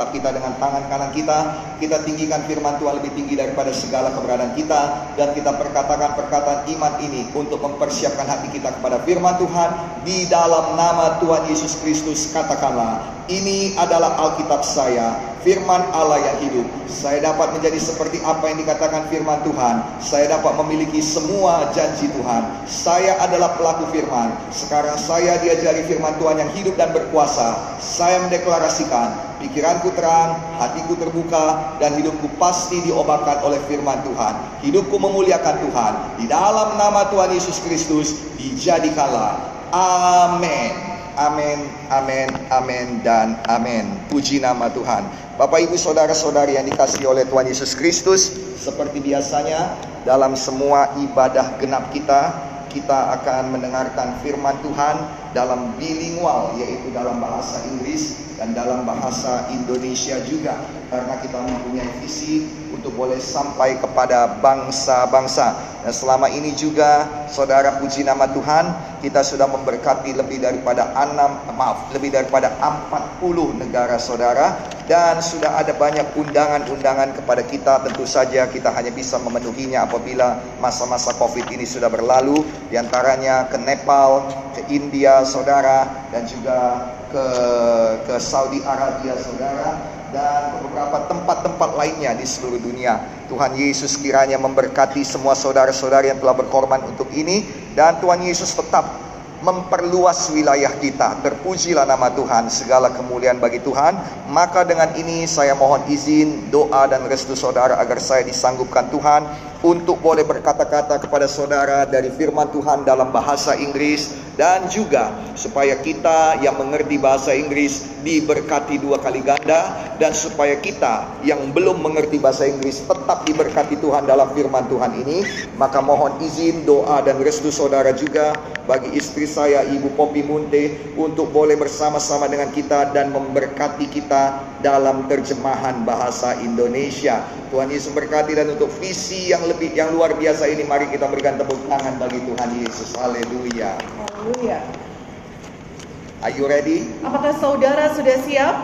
Alkitab kita dengan tangan kanan kita. Kita tinggikan firman Tuhan lebih tinggi daripada segala keberadaan kita. Dan kita perkatakan perkataan iman ini untuk mempersiapkan hati kita kepada firman Tuhan. Di dalam nama Tuhan Yesus Kristus katakanlah, ini adalah Alkitab saya, firman Allah yang hidup. Saya dapat menjadi seperti apa yang dikatakan firman Tuhan. Saya dapat memiliki semua janji Tuhan. Saya adalah pelaku firman. Sekarang saya diajari firman Tuhan yang hidup dan berkuasa. Saya mendeklarasikan, pikiranku terang, hatiku terbuka, dan hidupku pasti diobatkan oleh firman Tuhan. Hidupku memuliakan Tuhan. Di dalam nama Tuhan Yesus Kristus, dijadikanlah. Amin. Amin, amin, amin, dan amin. Puji nama Tuhan. Bapak, ibu, saudara-saudari yang dikasih oleh Tuhan Yesus Kristus, seperti biasanya dalam semua ibadah genap kita, kita akan mendengarkan firman Tuhan dalam bilingual, yaitu dalam bahasa Inggris dan dalam bahasa Indonesia juga, karena kita mempunyai visi untuk boleh sampai kepada bangsa-bangsa. Dan selama ini juga, saudara puji nama Tuhan, kita sudah memberkati lebih daripada enam, maaf, lebih daripada 40 negara saudara, dan sudah ada banyak undangan-undangan kepada kita. Tentu saja kita hanya bisa memenuhinya apabila masa-masa COVID ini sudah berlalu, di antaranya ke Nepal, ke India, saudara, dan juga ke ke Saudi Arabia, saudara dan beberapa tempat-tempat lainnya di seluruh dunia. Tuhan Yesus kiranya memberkati semua saudara-saudara yang telah berkorban untuk ini dan Tuhan Yesus tetap memperluas wilayah kita. Terpujilah nama Tuhan, segala kemuliaan bagi Tuhan. Maka dengan ini saya mohon izin, doa dan restu saudara agar saya disanggupkan Tuhan untuk boleh berkata-kata kepada saudara dari firman Tuhan dalam bahasa Inggris dan juga supaya kita yang mengerti bahasa Inggris diberkati dua kali ganda dan supaya kita yang belum mengerti bahasa Inggris tetap diberkati Tuhan dalam firman Tuhan ini maka mohon izin doa dan restu saudara juga bagi istri saya Ibu Popi Munte untuk boleh bersama-sama dengan kita dan memberkati kita dalam terjemahan bahasa Indonesia Tuhan Yesus berkati dan untuk visi yang lebih yang luar biasa ini mari kita berikan tepuk tangan bagi Tuhan Yesus. Haleluya. Haleluya. Are you ready? Apakah saudara sudah siap?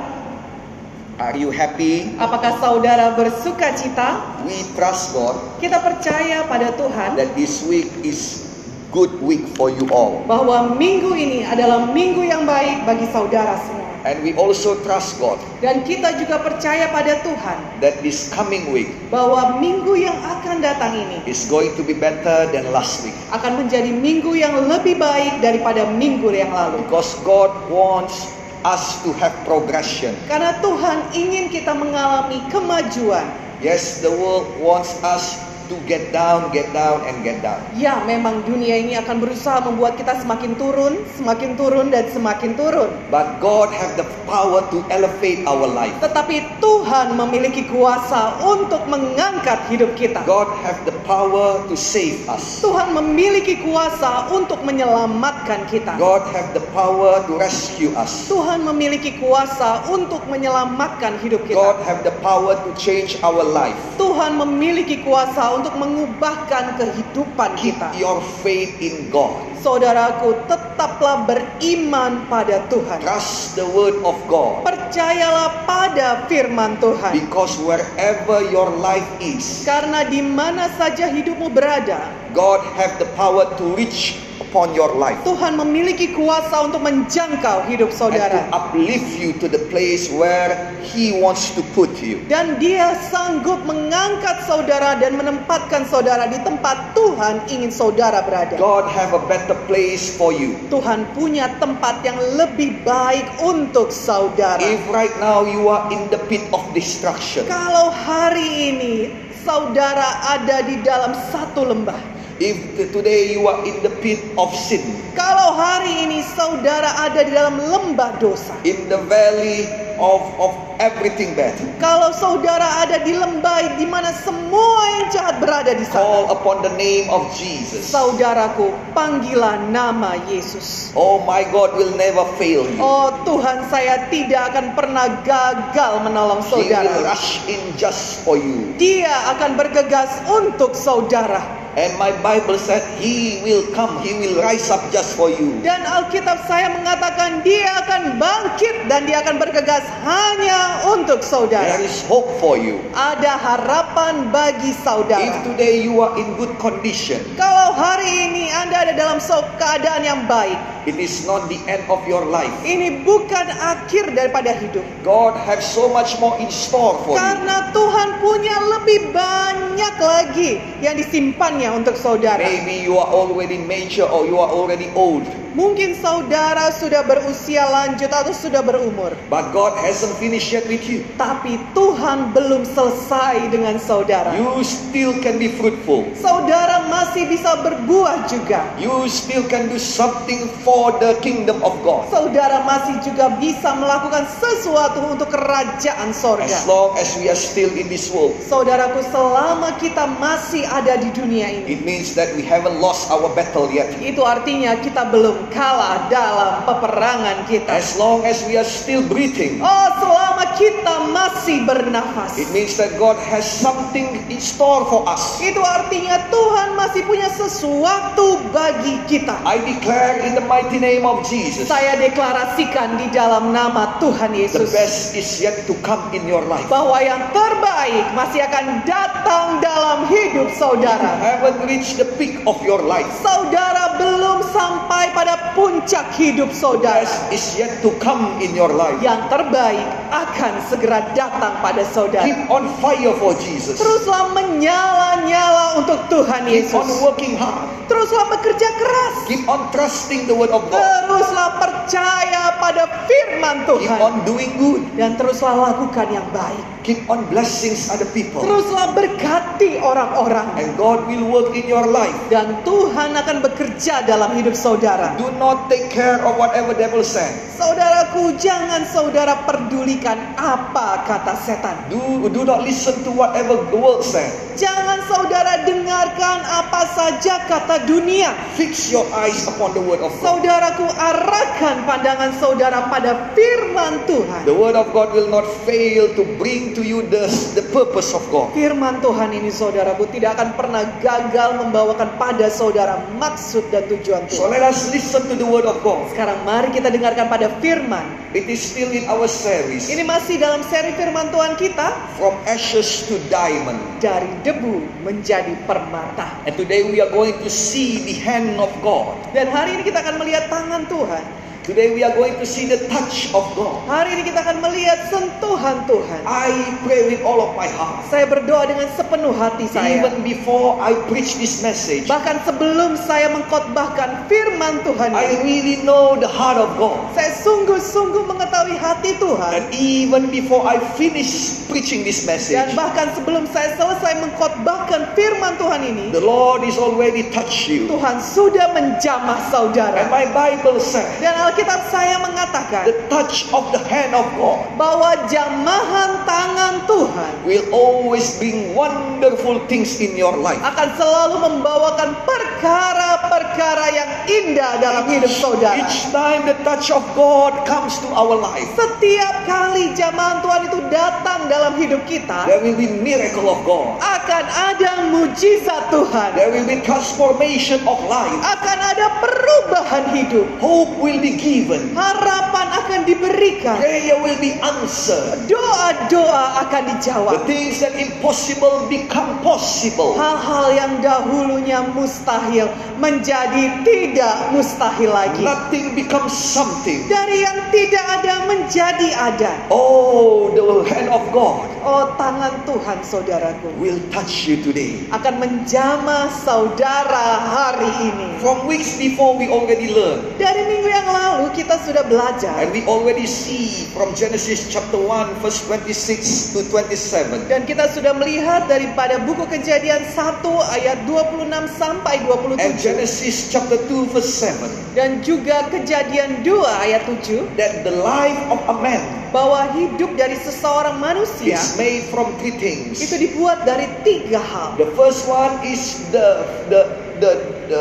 Are you happy? Apakah saudara bersuka cita? We trust God Kita percaya pada Tuhan that this week is good week for you all. bahwa minggu ini adalah minggu yang baik bagi saudara semua. And we also trust God Dan kita juga percaya pada Tuhan that this coming week bahwa minggu yang akan datang ini is going to be better than last week. akan menjadi minggu yang lebih baik daripada minggu yang lalu. Because God wants us to have progression. Karena Tuhan ingin kita mengalami kemajuan. Yes, the world wants us to get down, get down, and get down. Ya, memang dunia ini akan berusaha membuat kita semakin turun, semakin turun, dan semakin turun. But God have the power to elevate our life. Tetapi Tuhan memiliki kuasa untuk mengangkat hidup kita. God have the power to save us. Tuhan memiliki kuasa untuk menyelamatkan kita. God have the power to rescue us. Tuhan memiliki kuasa untuk menyelamatkan hidup God kita. have the power to change our life. Tuhan memiliki kuasa untuk mengubahkan kehidupan Keep kita. your faith in God. Saudaraku, tetaplah beriman pada Tuhan. Trust the word of God. Percayalah pada firman Tuhan. Because wherever your life is, Karena di mana saja hidupmu berada, God have the power to reach upon your life. Tuhan memiliki kuasa untuk menjangkau hidup And to saudara. uplift you to the place where He wants to put you. Dan dia sanggup mengangkat saudara dan menempatkan saudara di tempat Tuhan ingin saudara berada. God have a better place for you. Tuhan punya tempat yang lebih baik untuk saudara. If right now you are in the pit of destruction, Kalau hari ini saudara ada di dalam satu lembah, if today you are in the pit of sin, kalau hari ini saudara ada di dalam lembah dosa, in the valley of, of everything bad, kalau saudara ada di lembah di mana semua yang jahat berada di sana, call upon the name of Jesus. saudaraku, panggilah nama Yesus. Oh my God will never fail you. Oh Tuhan, saya tidak akan pernah gagal menolong He will saudara. rush in just for you. Dia akan bergegas untuk saudara. And my Bible said he will come, he will rise up just for you. Dan Alkitab saya mengatakan dia akan bangkit dan dia akan bergegas hanya untuk There saudara. is hope for you. Ada harapan bagi If saudara. today you are in good condition, Kalau hari ini Anda ada dalam keadaan yang baik, it is not the end of your life. ini bukan akhir daripada hidup. God has so much more in store for you. Karena Tuhan punya lebih banyak lagi yang disimpannya untuk saudara. Maybe you are already major or you are already old, Mungkin saudara sudah berusia lanjut atau sudah berumur. but God hasn't finished yet with you. Tapi Tuhan belum selesai dengan saudara. You still can be fruitful. Saudara masih bisa berbuah juga. You still can do something for the kingdom of God. Saudara masih juga bisa melakukan sesuatu untuk kerajaan As sorga. long as we are still in this world, Saudaraku, selama kita masih ada di dunia ini, it means that we haven't lost our battle yet. itu artinya kita belum kalah dalam peperangan kita. As long as we are still breathing, Oh, selama kita masih bernafas. it means that God has something in store for us. Itu artinya Tuhan masih punya sesuatu bagi kita. I declare in the mighty name of Jesus, Saya deklarasikan di dalam nama Tuhan the Yesus best is yet to come in your life. bahwa yang terbaik masih akan datang dalam hidup You saudara. haven't reached the peak of your life. Saudara belum sampai pada puncak hidup saudara. best is yet to come in your life. Yang terbaik akan segera datang pada saudara. Keep on fire for Jesus. Teruslah menyala-nyala untuk Tuhan Keep on Yesus. working hard. Teruslah bekerja keras. Keep on trusting the word of God. Teruslah percaya pada firman Keep Tuhan. on doing good. Dan teruslah lakukan yang baik. Keep on blessings other people. Teruslah berkati orang-orang. And God will work in your life. Dan Tuhan akan bekerja dalam hidup saudara. Do not take care of whatever devil said. Saudaraku, jangan saudara pedulikan apa kata setan. Do, do not listen to whatever the world said. Jangan saudara dengarkan apa saja kata dunia. Fix your eyes upon the word of God. Saudaraku, arahkan pandangan saudara pada firman Tuhan. The word of God will not fail to bring to you the, the purpose of God. Firman Tuhan ini saudaraku tidak akan pernah gagal membawakan pada saudara maksud dan tujuan So let us listen to the word of God. Sekarang mari kita dengarkan pada firman. It is still in our series. Ini masih dalam seri firman Tuhan kita From ashes to diamond. dari debu menjadi permata. And today we are going to see the hand of God. Dan hari ini kita akan melihat tangan Tuhan. Today we are going to see the touch of God. Hari ini kita akan melihat sentuhan Tuhan. I pray with all of my heart. Saya berdoa dengan sepenuh hati saya. Even before I preach this message, Bahkan sebelum saya mengkhotbahkan firman Tuhan I ini, really know the heart of God. saya sungguh-sungguh mengetahui hati Tuhan. And even before I finish preaching this message, Dan bahkan sebelum saya selesai mengkhotbahkan firman Tuhan ini, the Lord is already touched you. Tuhan sudah menjamah And saudara. my Bible says, Dan Alkitab saya mengatakan the touch of the hand of God bahwa jamahan tangan Tuhan will always bring wonderful things in your life. akan selalu membawakan perkara-perkara yang indah dalam hidup saudara. Each time the touch of God comes to our life, Setiap kali jamahan Tuhan itu datang dalam hidup kita, there will be miracle of God. akan ada mujizat Tuhan. There will be transformation of life. Akan ada perubahan hidup. Hope will be given. Harapan akan diberikan. Prayer will be answered. Doa-doa akan The dijawab. things that impossible become possible. Hal-hal yang dahulunya mustahil menjadi tidak mustahil lagi. Nothing becomes something. Dari yang tidak ada menjadi ada. Oh, the hand of God Oh tangan Tuhan saudaraku will touch you today. akan menjamah saudara hari ini. From weeks before, we already learned. Dari minggu yang lalu kita sudah belajar And we already see from Genesis chapter 1, verse 26 to 27. dan kita sudah melihat daripada buku Kejadian 1 ayat 26 sampai And 27 Genesis chapter 2, verse 7. dan juga Kejadian 2 ayat 7 That the life of a man bahwa hidup dari seseorang manusia is made from three things. itu dibuat dari tiga hal. The first one is the the the the,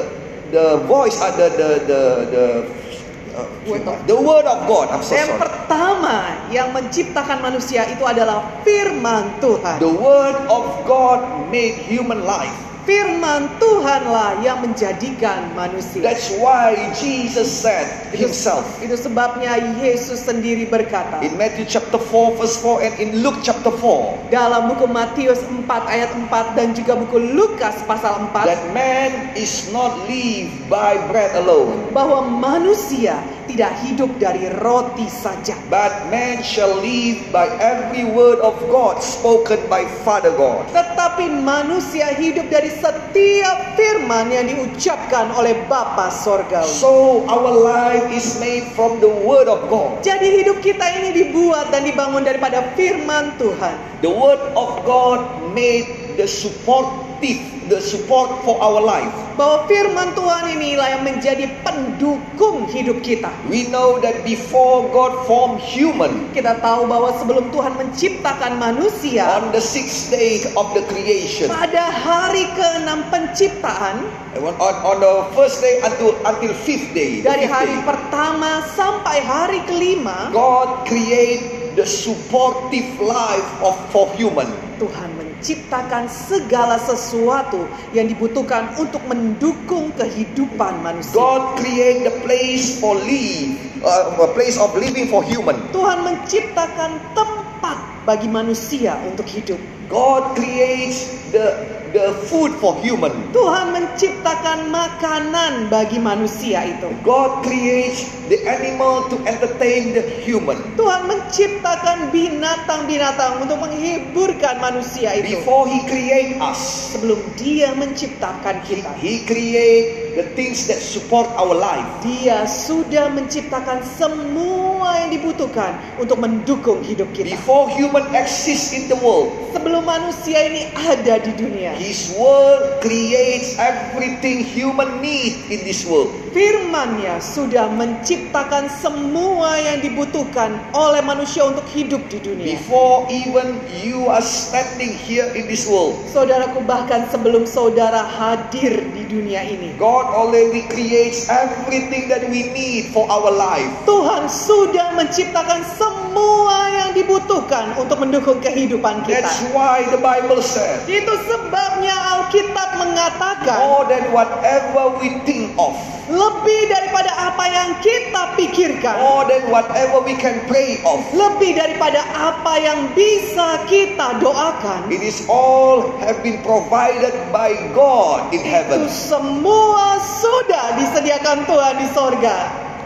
the voice, uh, the the the the uh, Word of- the word of God. I'm so Yang sorry. pertama yang menciptakan manusia itu adalah firman Tuhan. The word of God made human life. Firman Tuhanlah yang menjadikan manusia. That's why Jesus said Itu, himself itu sebabnya Yesus sendiri berkata in Matthew chapter 4 verse 4 and in Luke chapter 4 dalam buku Matius 4 ayat 4 dan juga buku Lukas pasal 4 that man is not live by bread alone bahwa manusia tidak hidup dari roti saja but man shall live by every word of God spoken by Father God. tetapi manusia hidup dari setiap firman yang diucapkan oleh Bapa Sorgawi. So our life is made from the word of God. Jadi hidup kita ini dibuat dan dibangun daripada firman Tuhan. The word of God made the supportive, the support for our life. Bahwa firman Tuhan inilah yang menjadi pendukung hidup kita. We know that before God formed human Kita tahu bahwa sebelum Tuhan menciptakan manusia, on the sixth day of the creation, pada hari ke-6 penciptaan, on, on, the first day until until fifth day, dari fifth hari day, pertama sampai hari kelima, God create the supportive life of for human. Tuhan menciptakan segala sesuatu yang dibutuhkan untuk mendukung kehidupan manusia. God create the place for live, uh, a place of living for human. Tuhan menciptakan tempat bagi manusia untuk hidup. God creates the the food for human. Tuhan menciptakan makanan bagi manusia itu. God creates the animal to entertain the human. Tuhan menciptakan binatang-binatang untuk menghiburkan manusia itu. Before He create us, Sebelum dia menciptakan kita. He create the things that support our life. Dia sudah menciptakan semua yang dibutuhkan untuk mendukung hidup kita. Before human exists in the world, Sebelum manusia ini ada di dunia. His word creates everything human need in this world. Firman-Nya sudah menciptakan semua yang dibutuhkan oleh manusia untuk hidup di dunia. Before even you are standing here in this world, Saudaraku bahkan sebelum saudara hadir di dunia ini. God already creates everything that we need for our life. Tuhan sudah menciptakan semua yang dibutuhkan untuk mendukung kehidupan kita. That's why the Bible said, Itu sebabnya Alkitab mengatakan more than whatever we think of, lebih daripada apa yang kita pikirkan, more than whatever we can pray of, lebih daripada apa yang bisa kita doakan. it is all have been provided by God in Itu heaven. semua sudah disediakan Tuhan di sorga.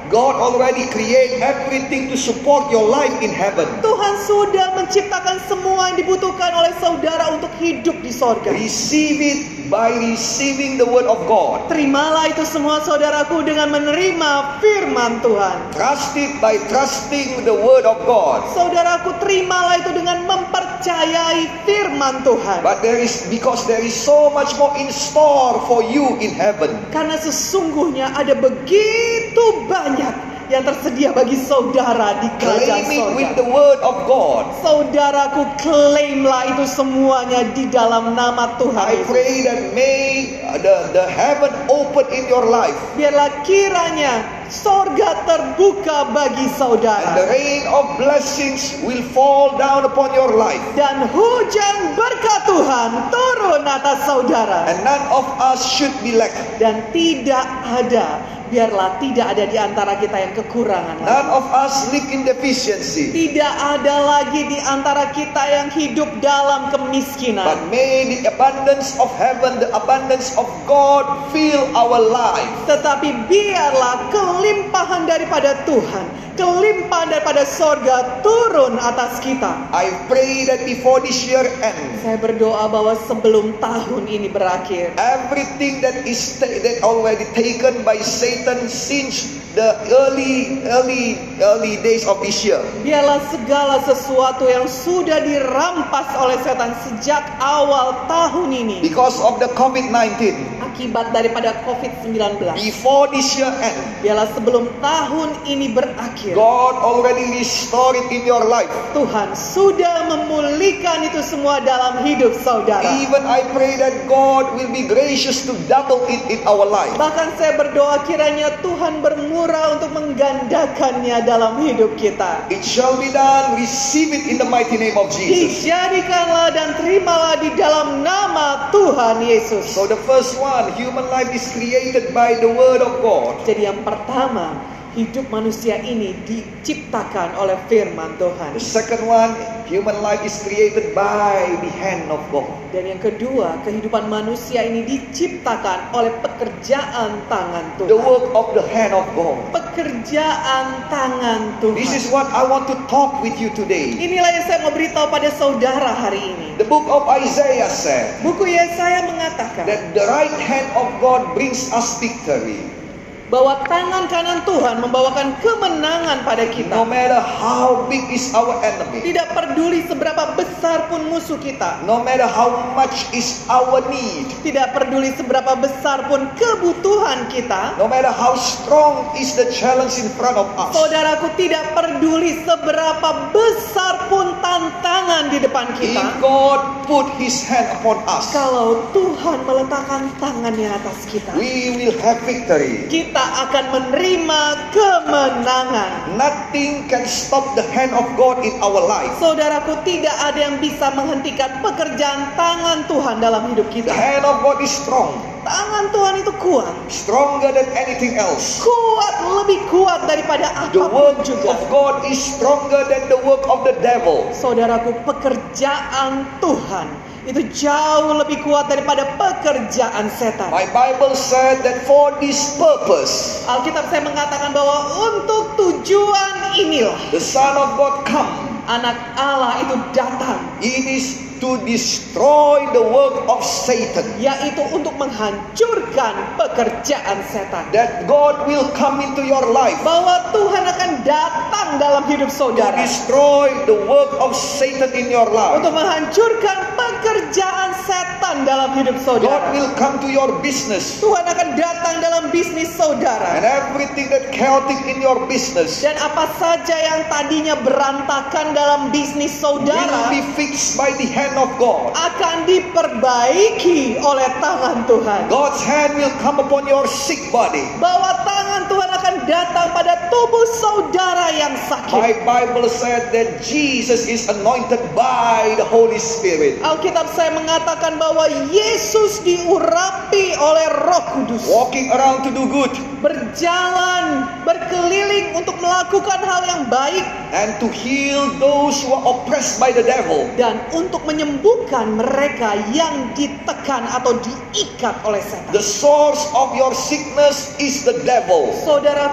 God already create everything to support your life in heaven. Tuhan sudah menciptakan semua yang dibutuhkan oleh saudara untuk hidup di sorga. Receive it by receiving the word of God. Terimalah itu semua saudaraku dengan menerima firman Tuhan. Trust it by trusting the word of God. Saudaraku terimalah itu dengan mempercayai firman Tuhan. But there is because there is so much more in store for you in heaven. Karena sesungguhnya ada begitu banyak yang tersedia bagi saudara di kerajaan it with sorga. the word of God. Saudaraku klaimlah itu semuanya di dalam nama Tuhan I pray that may the, the heaven open in your life Biarlah kiranya sorga terbuka bagi and the saudara. rain of blessings will fall down upon your life. Dan hujan berkat Tuhan turun atas saudara. And none of us should be lack. Dan tidak ada, biarlah tidak ada di antara kita yang kekurangan lagi. None of us live in deficiency. Tidak ada lagi di antara kita yang hidup dalam kemiskinan. But may the abundance of heaven, the abundance of God fill our life. Tetapi biarlah kelimpahan daripada Tuhan, kelimpahan daripada sorga turun atas kita. I pray that before this year ends, Saya berdoa bahwa sebelum tahun ini berakhir, everything that is that already taken by Satan since the early early early days of year biarlah segala sesuatu yang sudah dirampas oleh setan sejak awal tahun ini because of the COVID-19 akibat daripada COVID-19. Before this year end, Biarlah sebelum tahun ini berakhir, God already restored it in your life. Tuhan sudah memulihkan itu semua dalam hidup saudara. Even I pray that God will be gracious to double it in our life. Bahkan saya berdoa kiranya Tuhan bermurah untuk menggandakannya dalam hidup kita. It shall be done. Receive it in the mighty name of Jesus. Dijadikanlah dan terimalah di dalam nama Tuhan Yesus. So the first one, human life is created by the word of God. Jadi yang pertama, hidup manusia ini diciptakan oleh firman Tuhan. The second one, human life is created by the hand of God. Dan yang kedua, kehidupan manusia ini diciptakan oleh pekerjaan tangan The Tuhan. work of the hand of God. Pekerjaan tangan This is Tuhan. what I want to talk with you today. Inilah yang saya mau beritahu pada saudara hari ini. The book of Isaiah said Buku Yesaya mengatakan that the right hand of God brings us victory. Bahwa tangan kanan Tuhan membawakan kemenangan pada No kita. matter how big is our enemy, Tidak peduli seberapa besar pun musuh kita. no matter how much is our need, Tidak peduli seberapa besar pun kebutuhan kita. no matter how strong is the challenge in front of us, Saudaraku tidak peduli seberapa besar pun tantangan di depan if kita. God put His hand upon us, Kalau Tuhan meletakkan tangannya atas kita, we will have victory. kita akan menerima kemenangan. Nothing can stop the hand of God in our life. Saudaraku, tidak ada yang bisa menghentikan pekerjaan tangan Tuhan dalam hidup The kita. hand of God is strong, Tangan Tuhan itu kuat. stronger than anything else. Kuat lebih kuat daripada The apa pun work juga. of God is stronger than the work of the devil. Saudaraku, pekerjaan Tuhan itu jauh lebih kuat daripada pekerjaan setan. My Bible said that for this purpose, Alkitab saya mengatakan bahwa untuk tujuan inilah the Son of God come. anak Allah itu datang, It is to destroy the work of Satan. yaitu untuk menghancurkan pekerjaan setan. That God will come into your life Bahwa Tuhan akan datang dalam hidup to saudara destroy the work of Satan in your life. untuk menghancurkan pekerjaan setan dalam hidup God saudara. will come to your business Tuhan akan datang dalam bisnis and saudara. everything that chaotic in your business Dan apa saja yang tadinya berantakan dalam bisnis will saudara be fixed by the hand of God. akan diperbaiki oleh tangan Tuhan. God's hand will come upon your sick body. Bahwa datang pada tubuh saudara yang My sakit. Bible said that Jesus is anointed by the Holy Spirit. Alkitab saya mengatakan bahwa Yesus diurapi oleh Roh Kudus. Walking around to do good Berjalan, berkeliling untuk melakukan hal yang baik and to heal those who are oppressed by the devil. dan untuk menyembuhkan mereka yang ditekan atau diikat oleh setan. The source of your sickness is the devil.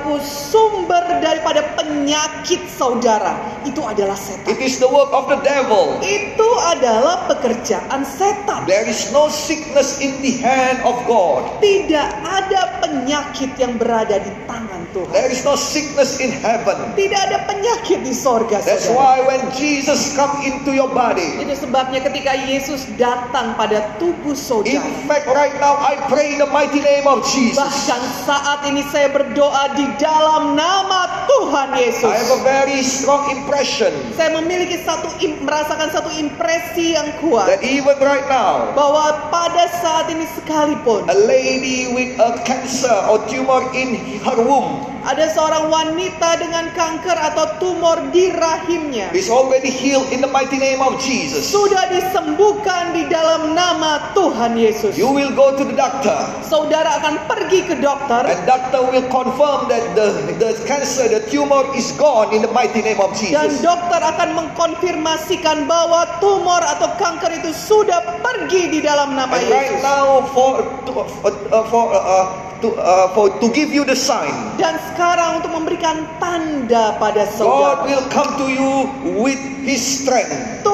Saudaraku, sumber daripada penyakit saudara itu adalah setan. It is the work of the devil. Itu adalah pekerjaan setan. There is no sickness in the hand of God. Tidak ada penyakit yang berada di tangan Tuhan. There is no sickness in heaven. Tidak ada penyakit di sorga, That's saudara. why when Jesus come into your body, Itu sebabnya ketika Yesus datang pada tubuh in saudara. fact right now I pray in the mighty name of Jesus. Bahkan saat ini saya berdoa di dalam nama Tuhan Yesus. I have a very strong impression Saya memiliki satu merasakan satu impresi yang kuat that even right now bahwa pada saat ini sekalipun a lady with a cancer or tumor in her womb ada seorang wanita dengan kanker atau tumor di rahimnya is already healed in the mighty name of Jesus. sudah disembuhkan di dalam nama Tuhan Yesus. You will go to the doctor Saudara akan pergi ke dokter and doctor will confirm that the, the cancer, the tumor is gone in the mighty name of dan Jesus. dokter akan mengkonfirmasikan bahwa tumor atau kanker itu sudah pergi di dalam nama And right Yesus. now for to, uh, for uh, to, uh, for to give you the sign, Dan sekarang untuk memberikan tanda pada God saudara. will come to you with His strength.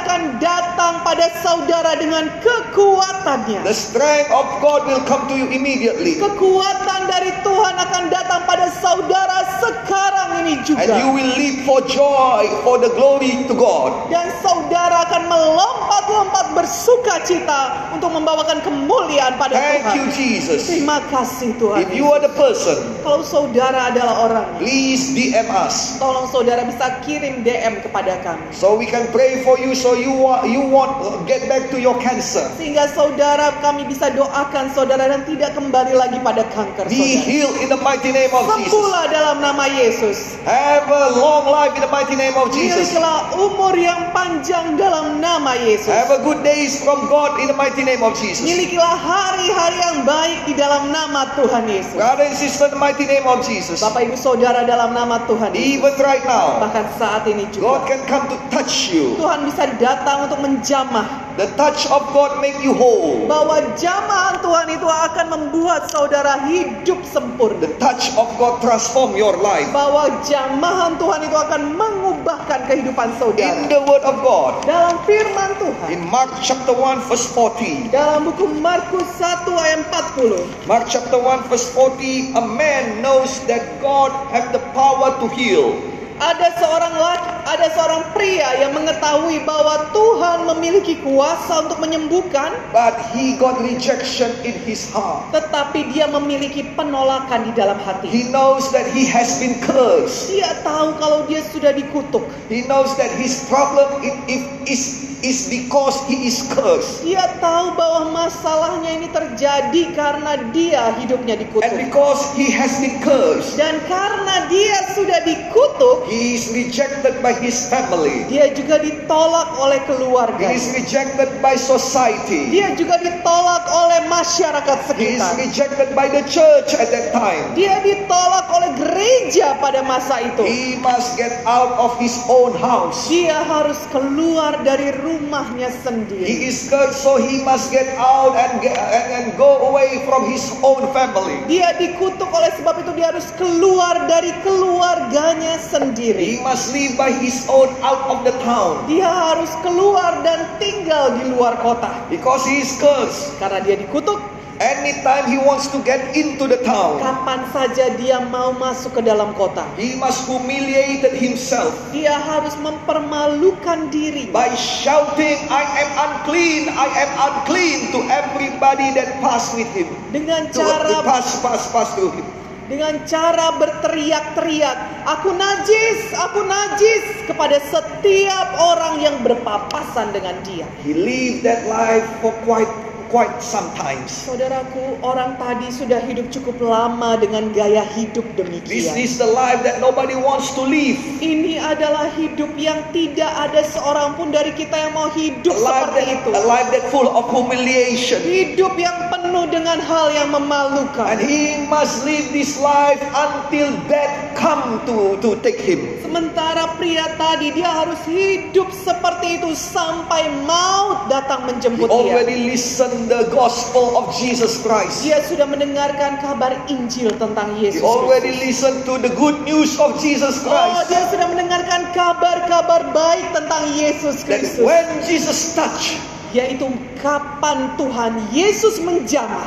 Akan datang pada saudara dengan kekuatannya. The strength of God will come to you immediately. Kekuatan dari Tuhan akan datang pada saudara sekarang ini juga. And you will leap for joy, for the glory to God. Dan saudara akan melompat-lompat bersuka cita untuk membawakan kemuliaan pada Thank Tuhan. you, Jesus. Terima kasih Tuhan. If you are the person, Kalau saudara adalah orang, please DM us tolong saudara bisa kirim DM kepada kami. so we can pray for you so you wa- you want get back to your cancer. Sehingga saudara kami bisa doakan saudara dan tidak kembali lagi pada kanker Be healed in the mighty name of Jesus. Sembuhlah dalam nama Yesus. Have a long life in the mighty name of Jesus. Milikilah umur yang panjang dalam nama Yesus. Have a good days from God in the mighty name of Jesus. Milikilah hari-hari yang baik di dalam nama Tuhan Yesus. Brother and sister, in the mighty name of Jesus. Bapak Ibu Saudara dalam nama Tuhan Yesus. Even right now, Bahkan saat ini God juga can come to touch you. Tuhan bisa datang untuk menjamah The touch of God make you whole. bahwa jamahan Tuhan itu akan membuat saudara hidup sempurna. The touch of God transform your life. Bahwa jamahan Tuhan itu akan mengubahkan kehidupan In saudara. the word of God, Dalam firman Tuhan. in Mark chapter 1 verse 40. Dalam buku Markus 1 ayat 40. Mark chapter 1 verse 40, a man knows that God have the power to heal. Ada seorang laki, ada seorang pria yang mengetahui bahwa Tuhan memiliki kuasa untuk menyembuhkan, But he got rejection in his heart. tetapi dia memiliki penolakan di dalam hati. He knows that he has been cursed. Dia tahu kalau dia sudah dikutuk. He knows that his problem if is is because he is cursed. Dia tahu bahwa masalahnya ini terjadi karena dia hidupnya And dikutuk. because he has been cursed, Dan karena dia sudah dikutuk, he is rejected by his family. dia juga ditolak oleh keluarga. He is rejected by society. Dia juga ditolak oleh masyarakat He is sekitar. rejected by the church at that time. Dia ditolak oleh gereja pada masa itu. He must get out of his own house. Dia harus keluar dari rumahnya sendiri. He is cursed, so he must get out and, get, and, and go away from his own family. Dia dikutuk oleh sebab itu dia harus keluar dari keluarganya He sendiri. must live by his own out of the town Dia harus keluar dan tinggal di luar kota. because he is cursed. Karena dia dikutuk, Anytime he wants to get into the town, kapan saja dia mau masuk ke dalam kota. he must humiliate himself Dia harus mempermalukan diri. by shouting, I am unclean, I am unclean to everybody that pass with him. Dengan To, cara pass, pass, pass through him. dengan cara berteriak-teriak, aku najis, aku najis kepada setiap orang yang berpapasan dengan dia. He lived that life for quite quite sometimes. Saudaraku, orang tadi sudah hidup cukup lama dengan gaya hidup This demikian. is the life that nobody wants to live. Ini adalah hidup yang tidak ada seorang pun dari kita yang mau hidup A life seperti that, itu. a life that full of humiliation. Hidup yang penuh dengan hal yang And memalukan. he must live this life until death come to, to take him. Sementara pria tadi dia harus hidup seperti itu sampai maut datang He menjemput dia. already listened the gospel of Jesus Christ. Dia sudah mendengarkan kabar Injil tentang He Yesus. already Kristus. listened to the good news of Jesus Oh, Christ. dia sudah mendengarkan kabar-kabar baik tentang Yesus Kristus. when Jesus touch, Yaitu kapan Tuhan Yesus menjamah,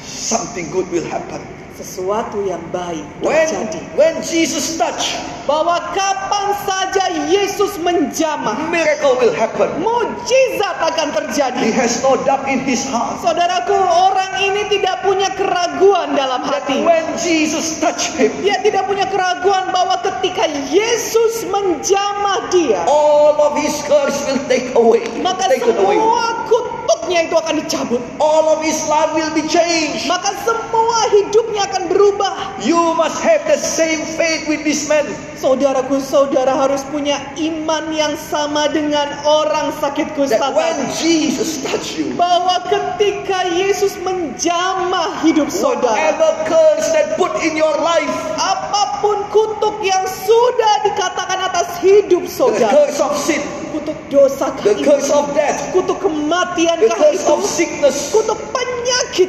something good will happen. Sesuatu yang baik When, terjadi. when Jesus touch, Bahwa kapan saja Yesus menjamah, miracle will happen. mujizat akan He terjadi. has no doubt in his heart Saudaraku, orang ini tidak punya keraguan dalam that hati. when Jesus touch him, Dia tidak punya keraguan bahwa ketika Yesus menjamah dia, all of his curse will take away, maka taken away. semua kutuknya itu akan dicabut. All of his life will be changed. Maka semua hidupnya akan berubah. You must have the same faith with this man. Saudaraku, saudara harus punya iman yang sama dengan orang sakit kusta That when. Jesus touch you, Bahwa ketika Yesus menjamah hidup saudara, whatever curse that put in your life, apa pun kutuk yang sudah dikatakan atas hidup the saudara, curse of sin, kutuk dosa the curse of death, kutuk kematian the curse itu, of sickness, kutuk penyakit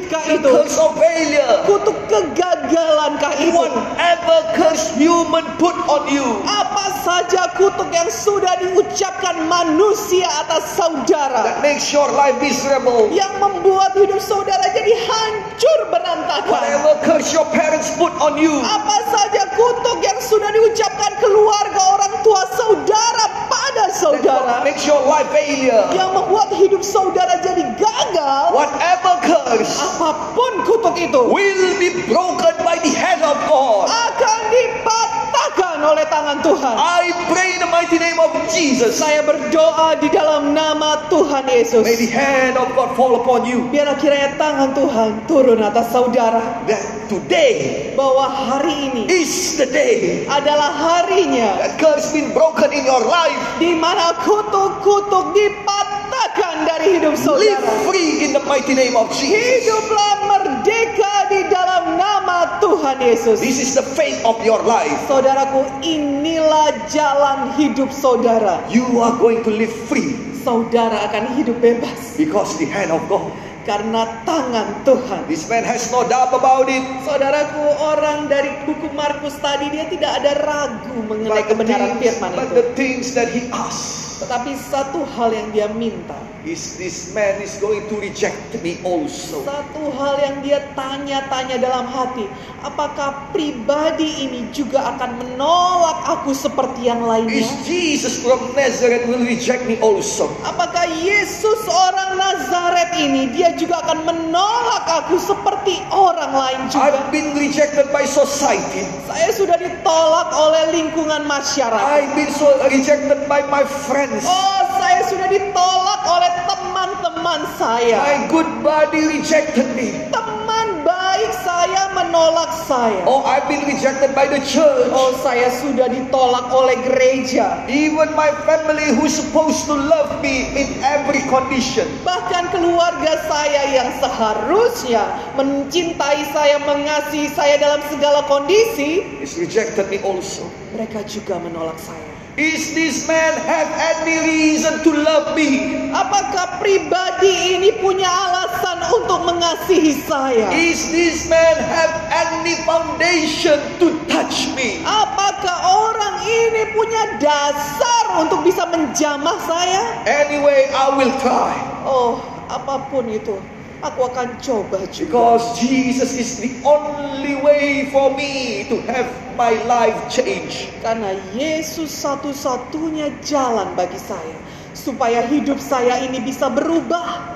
kah the itu, curse of failure, kutuk kegagalan kah itu, whatever curse human put on you, apa saja kutuk yang sudah diucapkan manusia atas saudara, that makes your life miserable. yang membuat hidup saudara jadi hancur berantakan. Whatever curse your parents put on you, Apa saja kutuk yang sudah diucapkan keluarga orang tua saudara pada that saudara? what makes your life failure. yang membuat hidup saudara jadi gagal, Whatever curse apa pun kutuk itu will be broken by the hand of God. akan dipatahkan oleh tangan Tuhan. I pray in the mighty name of Jesus. Saya berdoa di dalam nama Tuhan Yesus. May the hand of God fall upon you. Biarlah kiranya tangan Tuhan turun atas saudara That today bahwa hari ini is the day adalah harinya that curse been broken in your life. di mana kutuk-kutuk dipatahkan dari hidup Live saudara. free in the mighty name of Jesus. Hiduplah merdeka di dalam nama Tuhan Yesus. This is the faith of your life. Saudaraku, inilah jalan hidup saudara. You are going to live free Saudara akan hidup bebas because the hand of God. karena tangan Tuhan. This man has no doubt about it. Saudaraku, orang dari buku Markus tadi dia tidak ada ragu mengenai But kebenaran things, firman but itu. the things that he asked Tetapi satu hal yang dia minta, is this man is going to reject me also. satu hal yang dia tanya-tanya dalam hati, apakah pribadi ini juga akan menolak aku seperti yang lainnya? Is Jesus from Nazareth will reject me also? Apakah Yesus orang Nazaret ini dia juga akan menolak aku seperti orang lain juga? I've been rejected by society. Saya sudah ditolak oleh lingkungan masyarakat. I've been so rejected by my friends. Oh, saya sudah ditolak oleh teman-teman saya. My good body rejected me. Teman baik saya menolak saya. Oh, I've been rejected by the church. Oh, saya sudah ditolak oleh gereja. Even my family who's supposed to love me in every condition. Bahkan keluarga saya yang seharusnya mencintai saya, mengasihi saya dalam segala kondisi, Is rejected me also. mereka juga menolak saya. Is this man have any reason to love me? Apakah pribadi ini punya alasan untuk mengasihi saya? Is this man have any foundation to touch me? Apakah orang ini punya dasar untuk bisa menjamah saya? Anyway, I will try. Oh, apa pun itu, aku akan coba juga. Because Jesus is the only way for me to have my life change. Karena Yesus satu-satunya jalan bagi saya supaya hidup saya ini bisa berubah.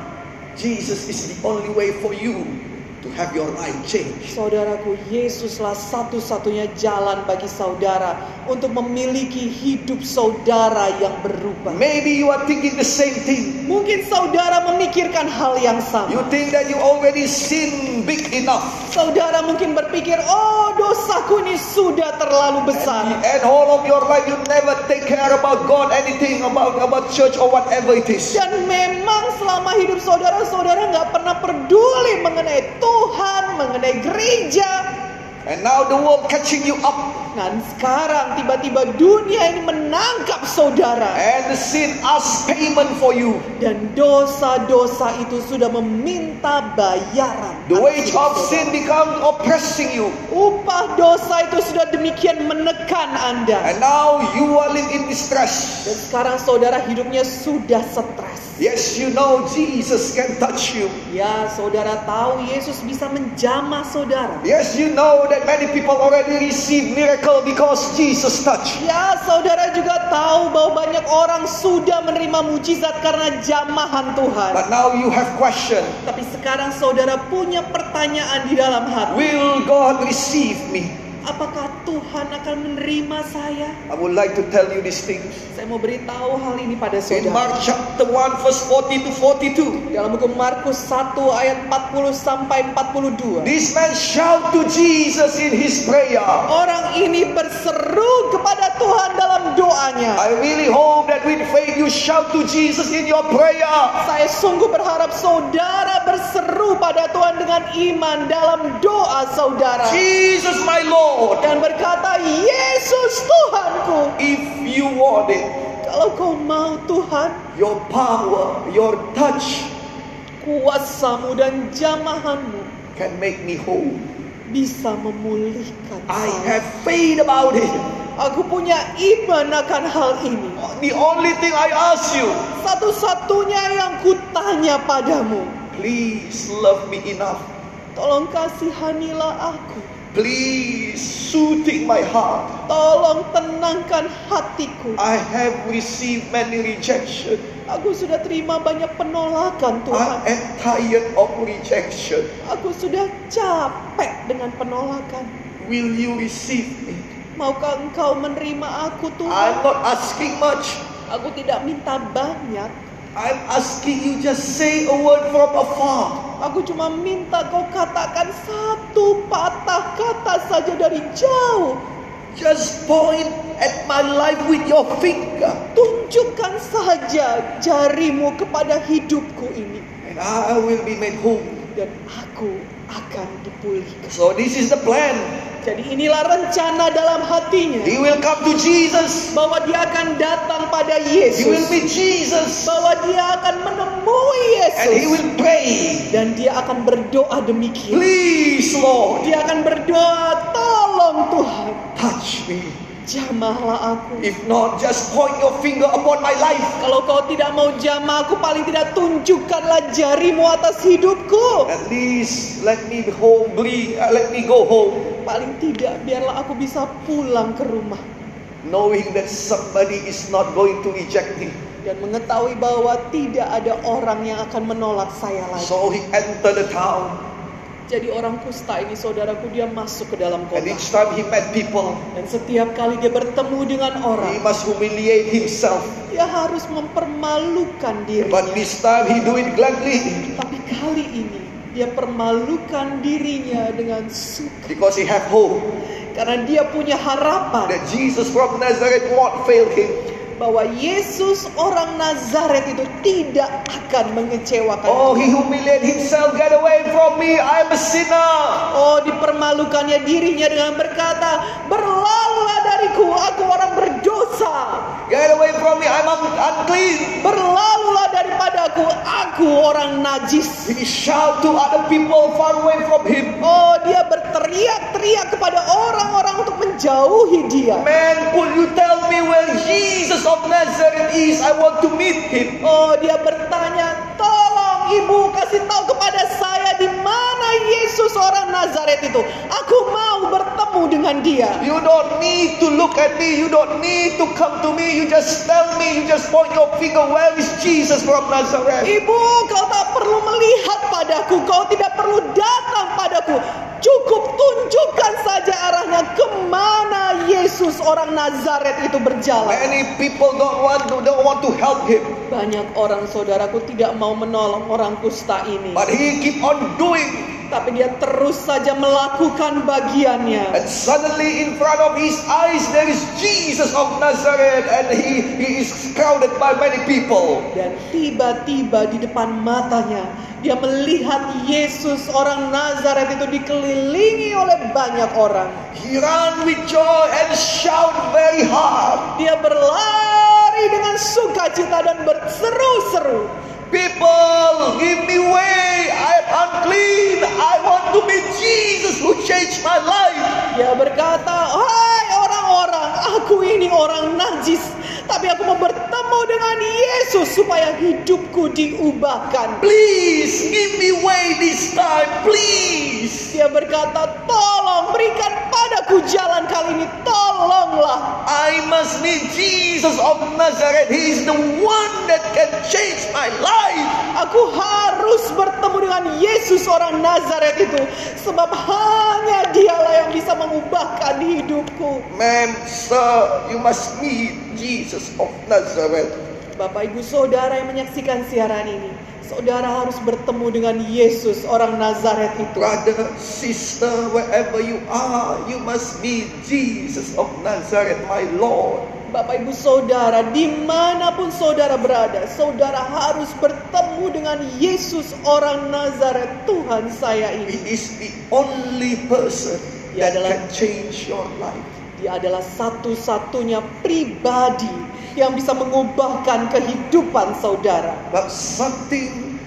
Jesus is the only way for you to have your life change. Saudaraku, Yesuslah satu-satunya jalan bagi saudara untuk memiliki hidup saudara yang berubah. Maybe you are thinking the same thing. Mungkin saudara memikirkan hal yang You sama. think that you already sin big enough. Saudara mungkin berpikir, "Oh, dosaku ini sudah terlalu besar." And all of your life you never take care about God, anything about about church or whatever it is. Dan memang selama hidup saudara, saudara nggak pernah peduli mengenai Tuhan, mengenai gereja. And now the world catching you up Dan sekarang tiba-tiba dunia ini menangkap saudara. and the sin asks payment for you. Dan dosa-dosa itu sudah meminta bayaran. The wage of sin becomes oppressing you. Upah dosa itu sudah demikian menekan Anda. And now you are living in distress. Dan sekarang saudara hidupnya sudah stres. Yes, you know Jesus can touch you. Ya, saudara tahu Yesus bisa menjamah saudara. Yes, you know that many people already receive miracle because Jesus touched. Ya, saudara juga tahu bahwa banyak orang sudah menerima mujizat karena jamahan Tuhan. But now you have question. Tapi sekarang saudara punya pertanyaan di dalam hati. Will God receive me? Apakah Tuhan akan menerima saya? I would like to tell you these things. Saya mau beritahu hal ini pada In saudara. Mark chapter 1 verse 40 to 42. Dalam buku Markus 1 ayat 40 sampai 42. This man shout to Jesus in his prayer. Orang ini berseru kepada Tuhan dalam doanya. I really hope that with faith you shout to Jesus in your prayer. Saya sungguh berharap saudara berseru pada Tuhan dengan iman dalam doa saudara. Jesus my Lord. Dan berkata, Yesus Tuhanku. If you want it, Kalau kau mau Tuhan, your power, your touch kuasamu dan jamahanmu can make me whole. bisa memulihkan I saya. have faith about it. Aku punya iman akan hal ini. The only thing I ask you, Satu-satunya yang kutanya padamu, please love me enough. tolong kasihanilah aku. Please soothing my heart. Tolong tenangkan hatiku. I have received many rejection. Aku sudah terima banyak penolakan Tuhan. I am tired of rejection. Aku sudah capek dengan penolakan. Will you receive me? Maukah engkau menerima aku I'm Tuhan? not asking much. Aku tidak minta banyak. I'm asking you just say a word from afar. Aku cuma minta kau katakan satu patah kata saja dari jauh. Just point at my life with your finger. Tunjukkan saja jarimu kepada hidupku ini. And I will be made whole. Dan aku akan dipulihkan. So this is the plan. Jadi inilah rencana dalam hatinya. He will come to Jesus. Bahwa dia akan datang pada He will Yesus. meet Jesus. Bahwa dia akan menemui And he Yesus. will pray. Dan dia akan berdoa demikian. Please, Lord, Dia akan berdoa, tolong Tuhan. touch me. Jamahlah aku. If not, just point your finger upon my life. Kalau kau tidak mau jamah aku, paling tidak tunjukkanlah jarimu atas hidupku. At least let me home, uh, let me go home, Paling tidak, biarlah aku bisa pulang ke rumah. knowing that somebody is not going to reject me. Dan mengetahui bahwa tidak ada orang yang akan menolak saya lagi. So he entered the town, Jadi orang kusta ini saudaraku dia masuk ke dalam and kota. each time he met people, Dan setiap kali dia bertemu dengan he orang, must humiliate himself. dia harus mempermalukan dirinya. But this time he do it gladly Tapi kali ini dia permalukan dirinya dengan suka. because he have hope Karena dia punya harapan that Jesus from Nazareth won't fail him. Bahwa Yesus orang Nazaret itu tidak akan mengecewakan. Oh, he humiliate himself. Get away from me. I'm a sinner. Oh, dipermalukannya dirinya dengan berkata, "Berlalulah dariku, aku orang berdosa. Get away from me. I'm un- unclean. Berlalulah daripadaku, aku orang najis." He shout to other people far away from him. Oh, dia berteriak-teriak kepada orang-orang untuk menjauhi dia. Man, could you tell me where Jesus of Nazareth is? I want to meet him. Oh, dia bertanya, "Tolong ibu kasih tahu kepada saya di mana Yesus orang Nazaret itu. Aku mau bertemu dengan dia." You don't need to look at me. You don't need to come to me. You just tell me. You just point your finger. Where is Jesus from Nazareth? Ibu, kau tak perlu melihat padaku, kau tidak perlu datang padaku. Cukup tunjukkan saja arahnya ke mana Yesus orang Nazaret itu berjalan. Many people don't want to don't want to help him, Banyak orang saudaraku tidak mau menolong orang kusta ini. but he keep on doing. Tapi dia terus saja melakukan bagiannya. And suddenly in front of his eyes there is Jesus of Nazareth and he, he is crowded by many people. Dan tiba-tiba di depan matanya dia melihat Yesus orang Nazaret itu dikelilingi oleh banyak orang. He ran with joy and shout very hard. Dia berlari dengan sukacita dan berseru-seru. People, give me way. I'm unclean. I want to meet Jesus who changed my life. Dia berkata, "Hai orang-orang, aku ini orang najis, tapi aku mau bertemu dengan Yesus supaya hidupku diubahkan." Please give me way this time, please. Dia berkata, "Tolong berikan padaku jalan kali ini, tolonglah." I must meet Jesus of Nazareth. He is the one that can change my life. Aku harus bertemu dengan Yesus orang Nazaret itu sebab hanya dialah yang bisa mengubahkan hidupku. Ma'am, sir, you must meet Jesus of Nazareth. Bapak Ibu Saudara yang menyaksikan siaran ini, saudara harus bertemu dengan Yesus orang Nazaret itu. Brother, sister, wherever you are, you must meet Jesus of Nazareth, my Lord. Bapak Ibu Saudara, di mana pun saudara berada, saudara harus bertemu dengan Yesus orang Nazaret Tuhan saya He ini. is the only person that adalah- can change your life. Dia adalah satu-satunya pribadi yang bisa mengubahkan kehidupan saudara. But something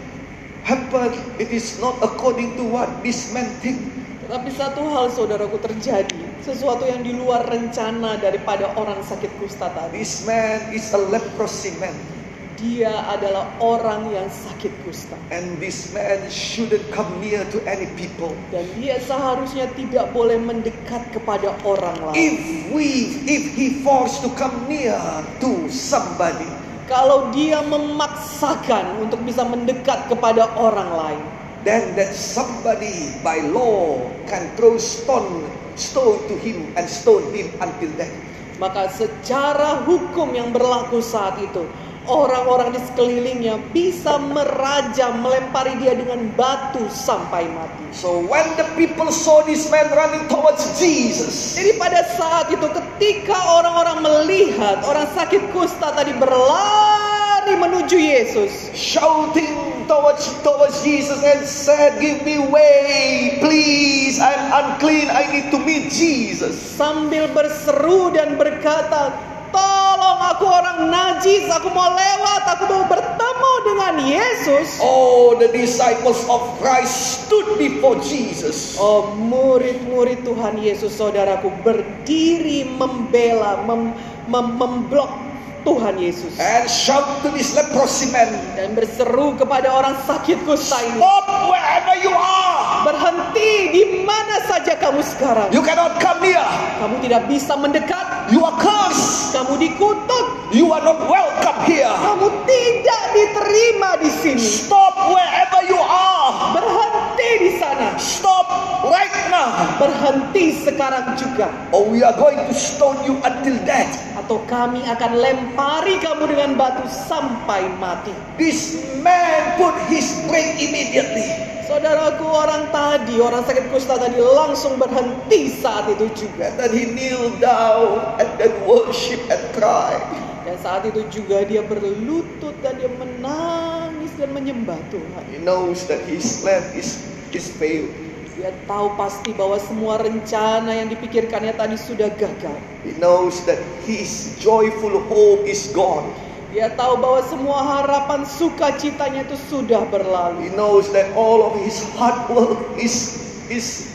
happened. It is not according to what this man think. Tetapi satu hal saudaraku terjadi. Sesuatu yang di luar rencana daripada orang sakit kusta tadi. This man is a leprosy man. Dia adalah orang yang sakit kusta. And this man shouldn't come near to any people. Dan dia seharusnya tidak boleh mendekat kepada orang lain. If we, if he forced to come near to somebody, Kalau dia memaksakan untuk bisa mendekat kepada orang lain, then that somebody by law can throw stone, stone to him and stone him until death. maka secara hukum yang berlaku saat itu, orang-orang di sekelilingnya bisa merajam, melempari dia dengan batu sampai mati. So when the people saw this man running towards Jesus, Jadi pada saat itu ketika orang-orang melihat orang sakit kusta tadi berlari menuju Yesus, shouting towards towards Jesus and said, "Give me way, please. I'm unclean. I need to meet Jesus." sambil berseru dan berkata, "Tolong aku orang najis, aku mau lewat, aku mau bertemu dengan Yesus." Oh, the disciples of Christ stood before Jesus. Oh, murid-murid Tuhan Yesus, saudaraku, berdiri membela, mem- mem- memblok Tuhan Yesus And shout to this leprosy man, dan berseru kepada orang sakit kusta ini, Stop wherever you are. berhenti di mana saja kamu sekarang. You cannot come near. Kamu tidak bisa mendekat, You are cursed. kamu dikutuk, You are not welcome here. kamu tidak diterima di sini. Stop wherever you are. Berhenti di sana, Stop right now. berhenti sekarang juga. Or we are going to stone you until death. Atau kami akan lempari kamu dengan batu sampai mati. This man put his break immediately. Saudaraku orang tadi, orang sakit kusta tadi langsung berhenti saat itu juga. And then he kneeled down and then worship and cry. Dan saat itu juga dia berlutut dan dia menangis dan menyembah Tuhan. He knows that his plan is, is failed. Dia tahu pasti bahwa semua rencana yang dipikirkannya tadi sudah gagal. He knows that his joyful hope is gone. Dia tahu bahwa semua harapan sukacitanya itu sudah berlalu. He knows that all of his hard work is, is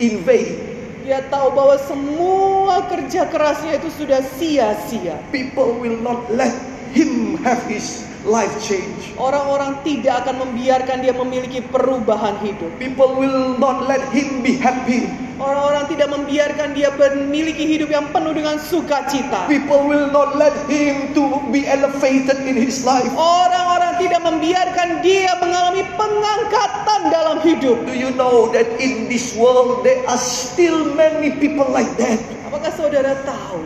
in vain. Dia tahu bahwa semua kerja kerasnya itu sudah sia-sia. People will not let him have his life change. Orang-orang tidak akan membiarkan dia memiliki perubahan hidup. People will not let him be happy. Orang-orang tidak membiarkan dia memiliki hidup yang penuh dengan sukacita. People will not let him to be elevated in his life. Orang-orang tidak membiarkan dia mengalami pengangkatan dalam hidup. Do you know that in this world there are still many people like that? Apakah saudara tahu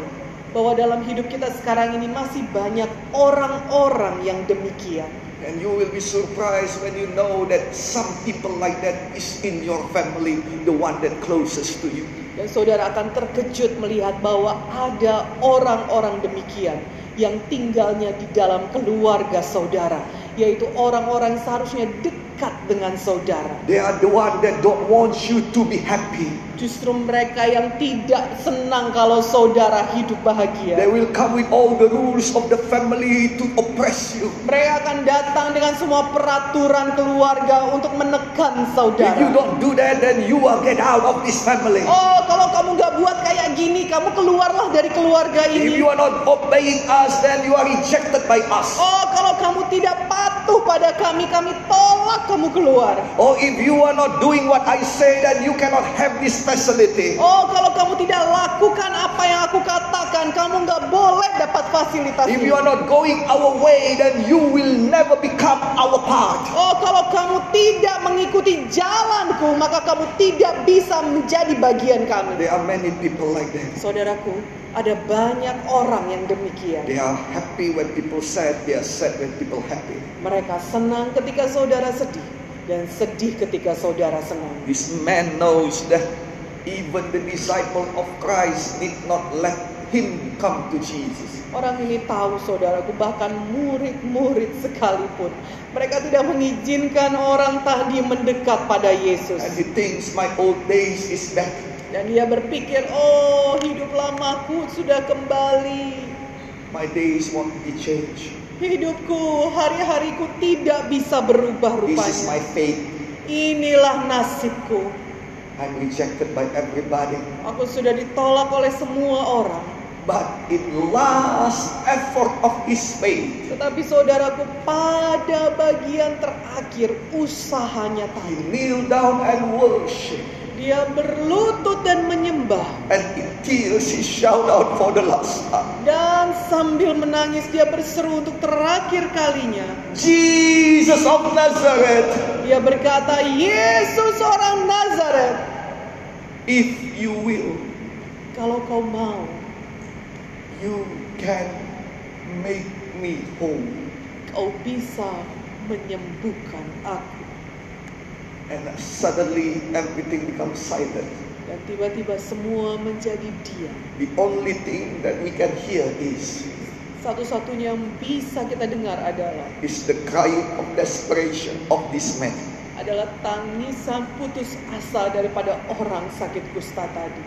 bahwa dalam hidup kita sekarang ini masih banyak orang-orang yang demikian? And you will be surprised when you know that some people like that is in your family, the one that closest to you. Dan saudara akan terkejut melihat bahwa ada orang-orang demikian yang tinggalnya di dalam keluarga saudara, yaitu orang-orang seharusnya dekat dengan saudara. They are the one that don't want you to be happy. Justru mereka yang tidak senang kalau saudara hidup They bahagia. will come with all the rules of the family to oppress you. Mereka akan datang dengan semua peraturan keluarga untuk menekan If you saudara. don't do that, then you will get out of this family. Oh, kalau kamu nggak buat kayak gini, kamu keluarlah dari keluarga If ini. you are not obeying us, then you are rejected by us. Oh, kalau kamu tidak patuh pada kami, kami tolak kamu keluar. Or if you are not doing what I say, then you cannot have this facility. Oh, kalau kamu tidak lakukan apa yang aku katakan, kamu nggak boleh dapat fasilitas If you are not going our way, then you will never become our part. Oh, kalau kamu tidak mengikuti jalanku, maka kamu tidak bisa menjadi bagian kami. There are many people like that. Saudaraku, ada banyak orang yang demikian. They are happy when people sad, they are sad when people happy. Mereka senang ketika saudara sedih dan sedih ketika saudara senang. This man knows that even the disciple of Christ did not let him come to Jesus. Orang ini tahu saudaraku bahkan murid-murid sekalipun mereka tidak mengizinkan orang tadi mendekat pada Yesus And he thinks my old days is back. dan dia berpikir oh hidup lamaku sudah kembali My days won't be changed. hidupku hari-hariku tidak bisa berubah This is my rupanya fate. inilah nasibku I'm rejected by everybody. Aku sudah ditolak oleh semua orang. But in last effort of his faith, Tetapi saudaraku pada bagian terakhir usahanya he tadi. kneeled down and worshiped. Dia berlutut dan menyembah. And in tears he shouted out for the last time. Dan sambil menangis dia berseru untuk terakhir kalinya. Jesus of Nazareth, Dia berkata, Yesus orang Nazaret. if you will, Kalau kau mau, you can make me whole. kau bisa menyembuhkan aku. And suddenly everything becomes silent. Dan tiba-tiba semua menjadi diam. The only thing that we can hear is Satu-satunya yang bisa kita dengar adalah is the crying of desperation of this man. adalah tangisan putus asa daripada orang sakit kusta tadi.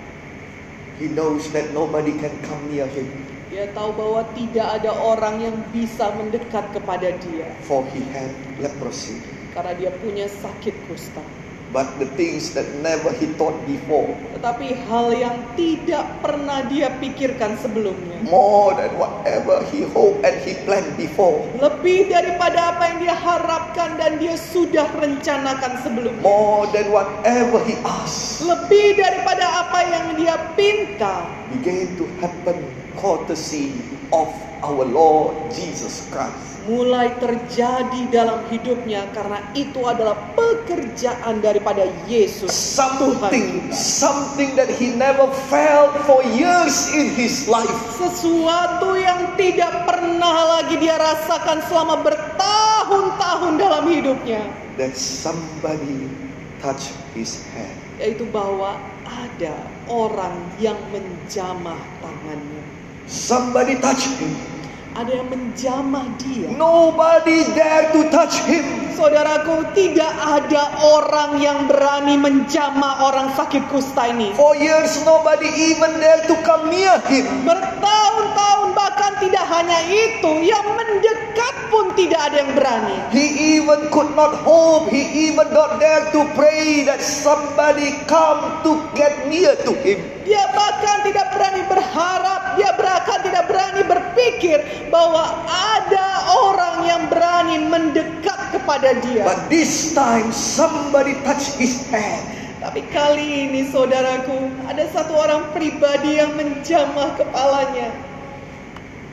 He knows that nobody can come near him, Dia tahu bahwa tidak ada orang yang bisa mendekat kepada dia for he had leprosy. Karena dia punya sakit kusta. But the things that never he thought before, Tetapi hal yang tidak pernah dia pikirkan sebelumnya, more than whatever he hoped and he planned before, lebih daripada apa yang dia harapkan dan dia sudah rencanakan sebelumnya, more than whatever he asked, lebih daripada apa yang dia pinta, began to happen courtesy of our Lord Jesus Christ. Mulai terjadi dalam hidupnya karena itu adalah pekerjaan daripada Yesus Something, something that he never felt for years in his life. Sesuatu yang tidak pernah lagi dia rasakan selama bertahun-tahun dalam hidupnya. That somebody touched his hand. Yaitu bahwa ada orang yang menjamah tangannya. Somebody touched him. Ada yang menjamah dia. Nobody dare to touch him. Saudaraku, tidak ada orang yang berani menjamah orang sakit kusta ini. For years, nobody even dare to come near him. Bertahun-tahun bahkan tidak hanya itu, yang mendekat pun tidak ada yang berani. He even could not hope. He even not dare to pray that somebody come to get near to him. Dia bahkan tidak berani berharap, dia bahkan tidak berani berpikir bahwa ada orang yang berani mendekat kepada dia. But this time, somebody touched his hand. Tapi kali ini saudaraku, ada satu orang pribadi yang menjamah kepalanya.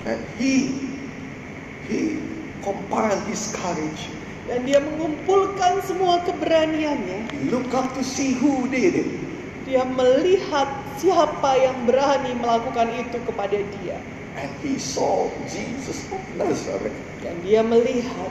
And he, he compiled his courage. Dan dia mengumpulkan semua keberaniannya. He looked up to see who did it. Dia melihat siapa yang berani melakukan itu kepada dia. And he saw Jesus of Nazareth. Dan dia melihat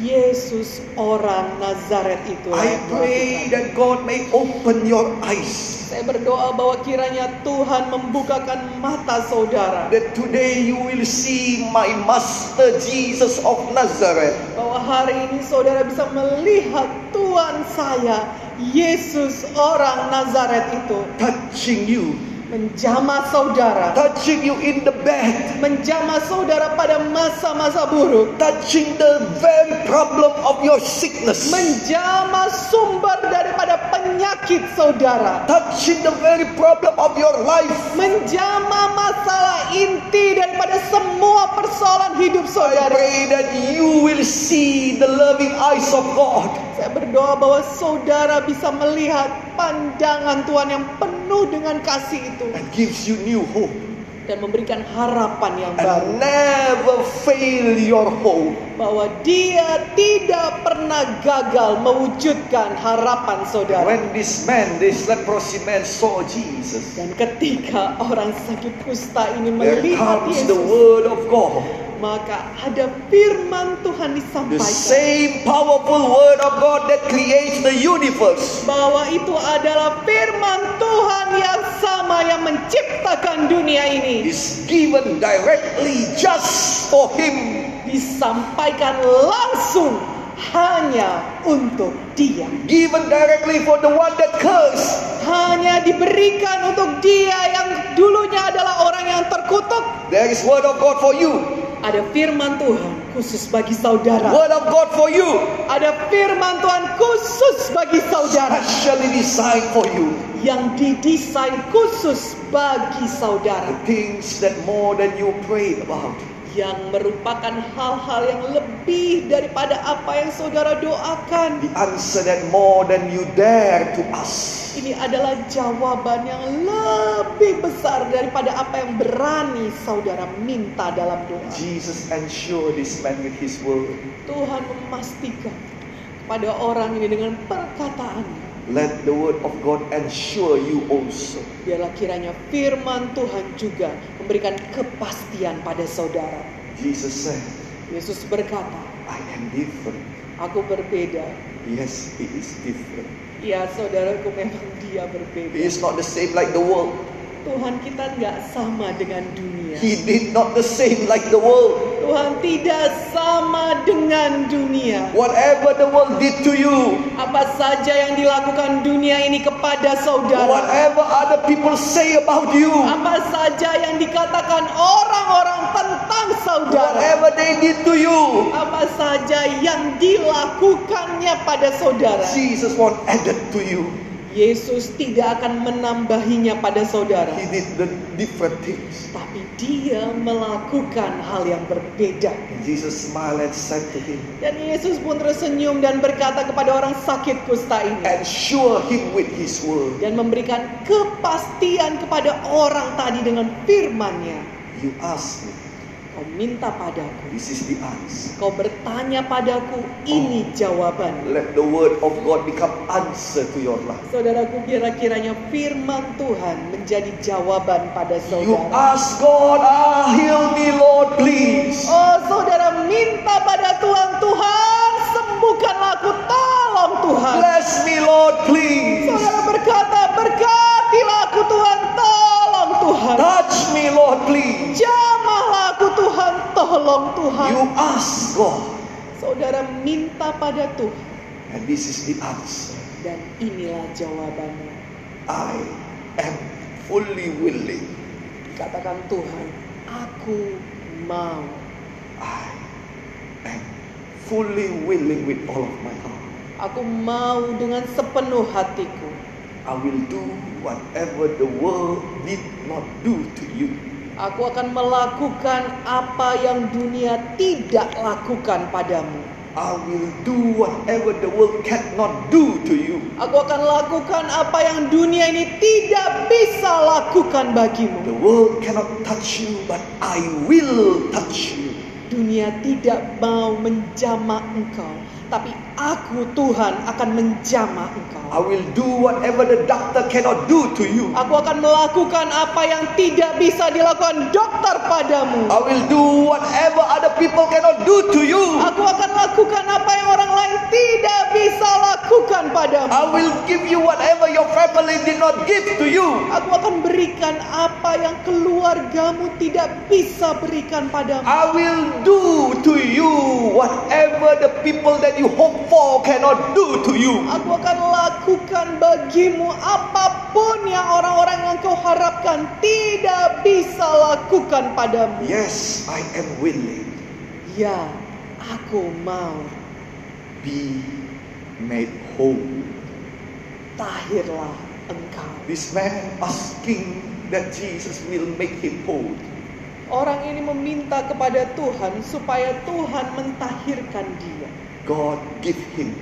Yesus orang Nazaret itu. I pray that God may open your eyes. Saya berdoa bahwa kiranya Tuhan membukakan mata saudara. That today you will see my Master Jesus of Nazareth. Bahwa hari ini saudara bisa melihat Tuhan saya, Yesus orang Nazaret itu. Touching you. Menjamah saudara. Touching you in the bed. Menjamah saudara pada masa-masa buruk. Touching the very problem of your sickness. Menjamah sumber daripada penyakit saudara. Touching the very problem of your life. Menjamah masalah inti daripada semua persoalan hidup I saudara. pray that you will see the loving eyes of God. Saya berdoa bahwa saudara bisa melihat pandangan Tuhan yang penuh dengan kasih itu and gives you new hope dan memberikan harapan yang and baru never fail your hope. bahwa dia tidak pernah gagal mewujudkan harapan saudara. When this man, this leprosy man saw Jesus, Dan ketika orang sakit kusta ini melihat comes the Yesus, word of God. Maka ada firman Tuhan The disampaikan same powerful word of God that creates the universe bahwa itu adalah firman Tuhan yang sama yang menciptakan dunia ini is given directly just for him. disampaikan langsung hanya untuk dia Given directly for the one that cursed. hanya diberikan untuk dia yang dulunya adalah orang yang terkutuk There is word of God for you. Ada firman Tuhan khusus bagi saudara. Word of God for you. Ada firman Tuhan khusus bagi saudara Specially designed for you. yang didesain khusus bagi The saudara things that more than you prayed about. Yang merupakan hal-hal yang lebih daripada apa yang saudara doakan. The answer that more than you dare to ask. Ini adalah jawaban yang lebih besar daripada apa yang berani saudara minta dalam doa. Jesus ensure this man with his word. Tuhan memastikan kepada orang ini dengan perkataannya. Let the word of God ensure you also. Biarlah kiranya firman Tuhan juga memberikan kepastian pada saudara. Jesus said, Yesus berkata, I am different. aku berbeda. Yes, he is different. Ya saudaraku memang dia He berbeda. is not the same like the world. Tuhan kita nggak sama dengan dunia. He did not the same like the world. Tuhan tidak sama dengan dunia. Whatever the world did to you, Apa saja yang dilakukan dunia ini kepada saudara. whatever other people say about you, Apa saja yang dikatakan orang-orang tentang saudara. whatever they did to you, Apa saja yang dilakukannya pada saudara. Jesus won't add it to you. Yesus tidak akan menambahinya pada saudara. He did the different things. Tapi dia melakukan hal yang berbeda. And Jesus smiled and said to him, Dan Yesus pun tersenyum dan berkata kepada orang sakit kusta ini. Ensure him with his word. Dan memberikan kepastian kepada orang tadi dengan firmannya. You ask me, Kau minta padaku. this is the answer. Kau bertanya padaku. Ini jawaban. Let the word of God become answer to your life. Saudaraku kira-kiranya firman Tuhan menjadi jawaban pada You saudara. ask God, ah, heal me, Lord, please. Oh saudara minta pada Tuhan Tuhan sembuhkanlah aku tolong Tuhan. Bless me, Lord, please. Saudara berkata berkatilah aku Tuhan tolong Tuhan. Touch me, Lord, please. Jamahlah aku tolong Tuhan. You ask God, Saudara minta pada Tuhan and this is the answer. dan inilah jawabannya. I am fully willing. Katakan Tuhan, aku mau. I am fully willing with all of my heart. Aku mau dengan sepenuh hatiku. I will do whatever the world did not do to you. Aku akan melakukan apa yang dunia tidak lakukan padamu. I will do whatever the world cannot do to you. Aku akan lakukan apa yang dunia ini tidak bisa lakukan The bagimu. world cannot touch you, but I will touch you. Dunia tidak mau menjamah engkau, tapi aku Tuhan akan menjamah engkau. I will do whatever the doctor cannot do to you. Aku akan melakukan apa yang tidak bisa dilakukan dokter padamu. I will do whatever other people cannot do to you. Aku akan lakukan apa yang orang lain tidak bisa lakukan padamu. I will give you whatever your family did not give to you. Aku akan berikan apa yang keluargamu tidak bisa berikan padamu. I will do to you whatever the people that you hope for cannot do to you. Aku akan lakukan bagimu apa pun yang orang-orang yang kau harapkan tidak bisa lakukan padamu. Yes, I am willing. Ya, aku mau. Be made whole. Tahirlah engkau. This man asking that Jesus will make him whole. Orang ini meminta kepada Tuhan supaya Tuhan mentahirkan dia. God give him.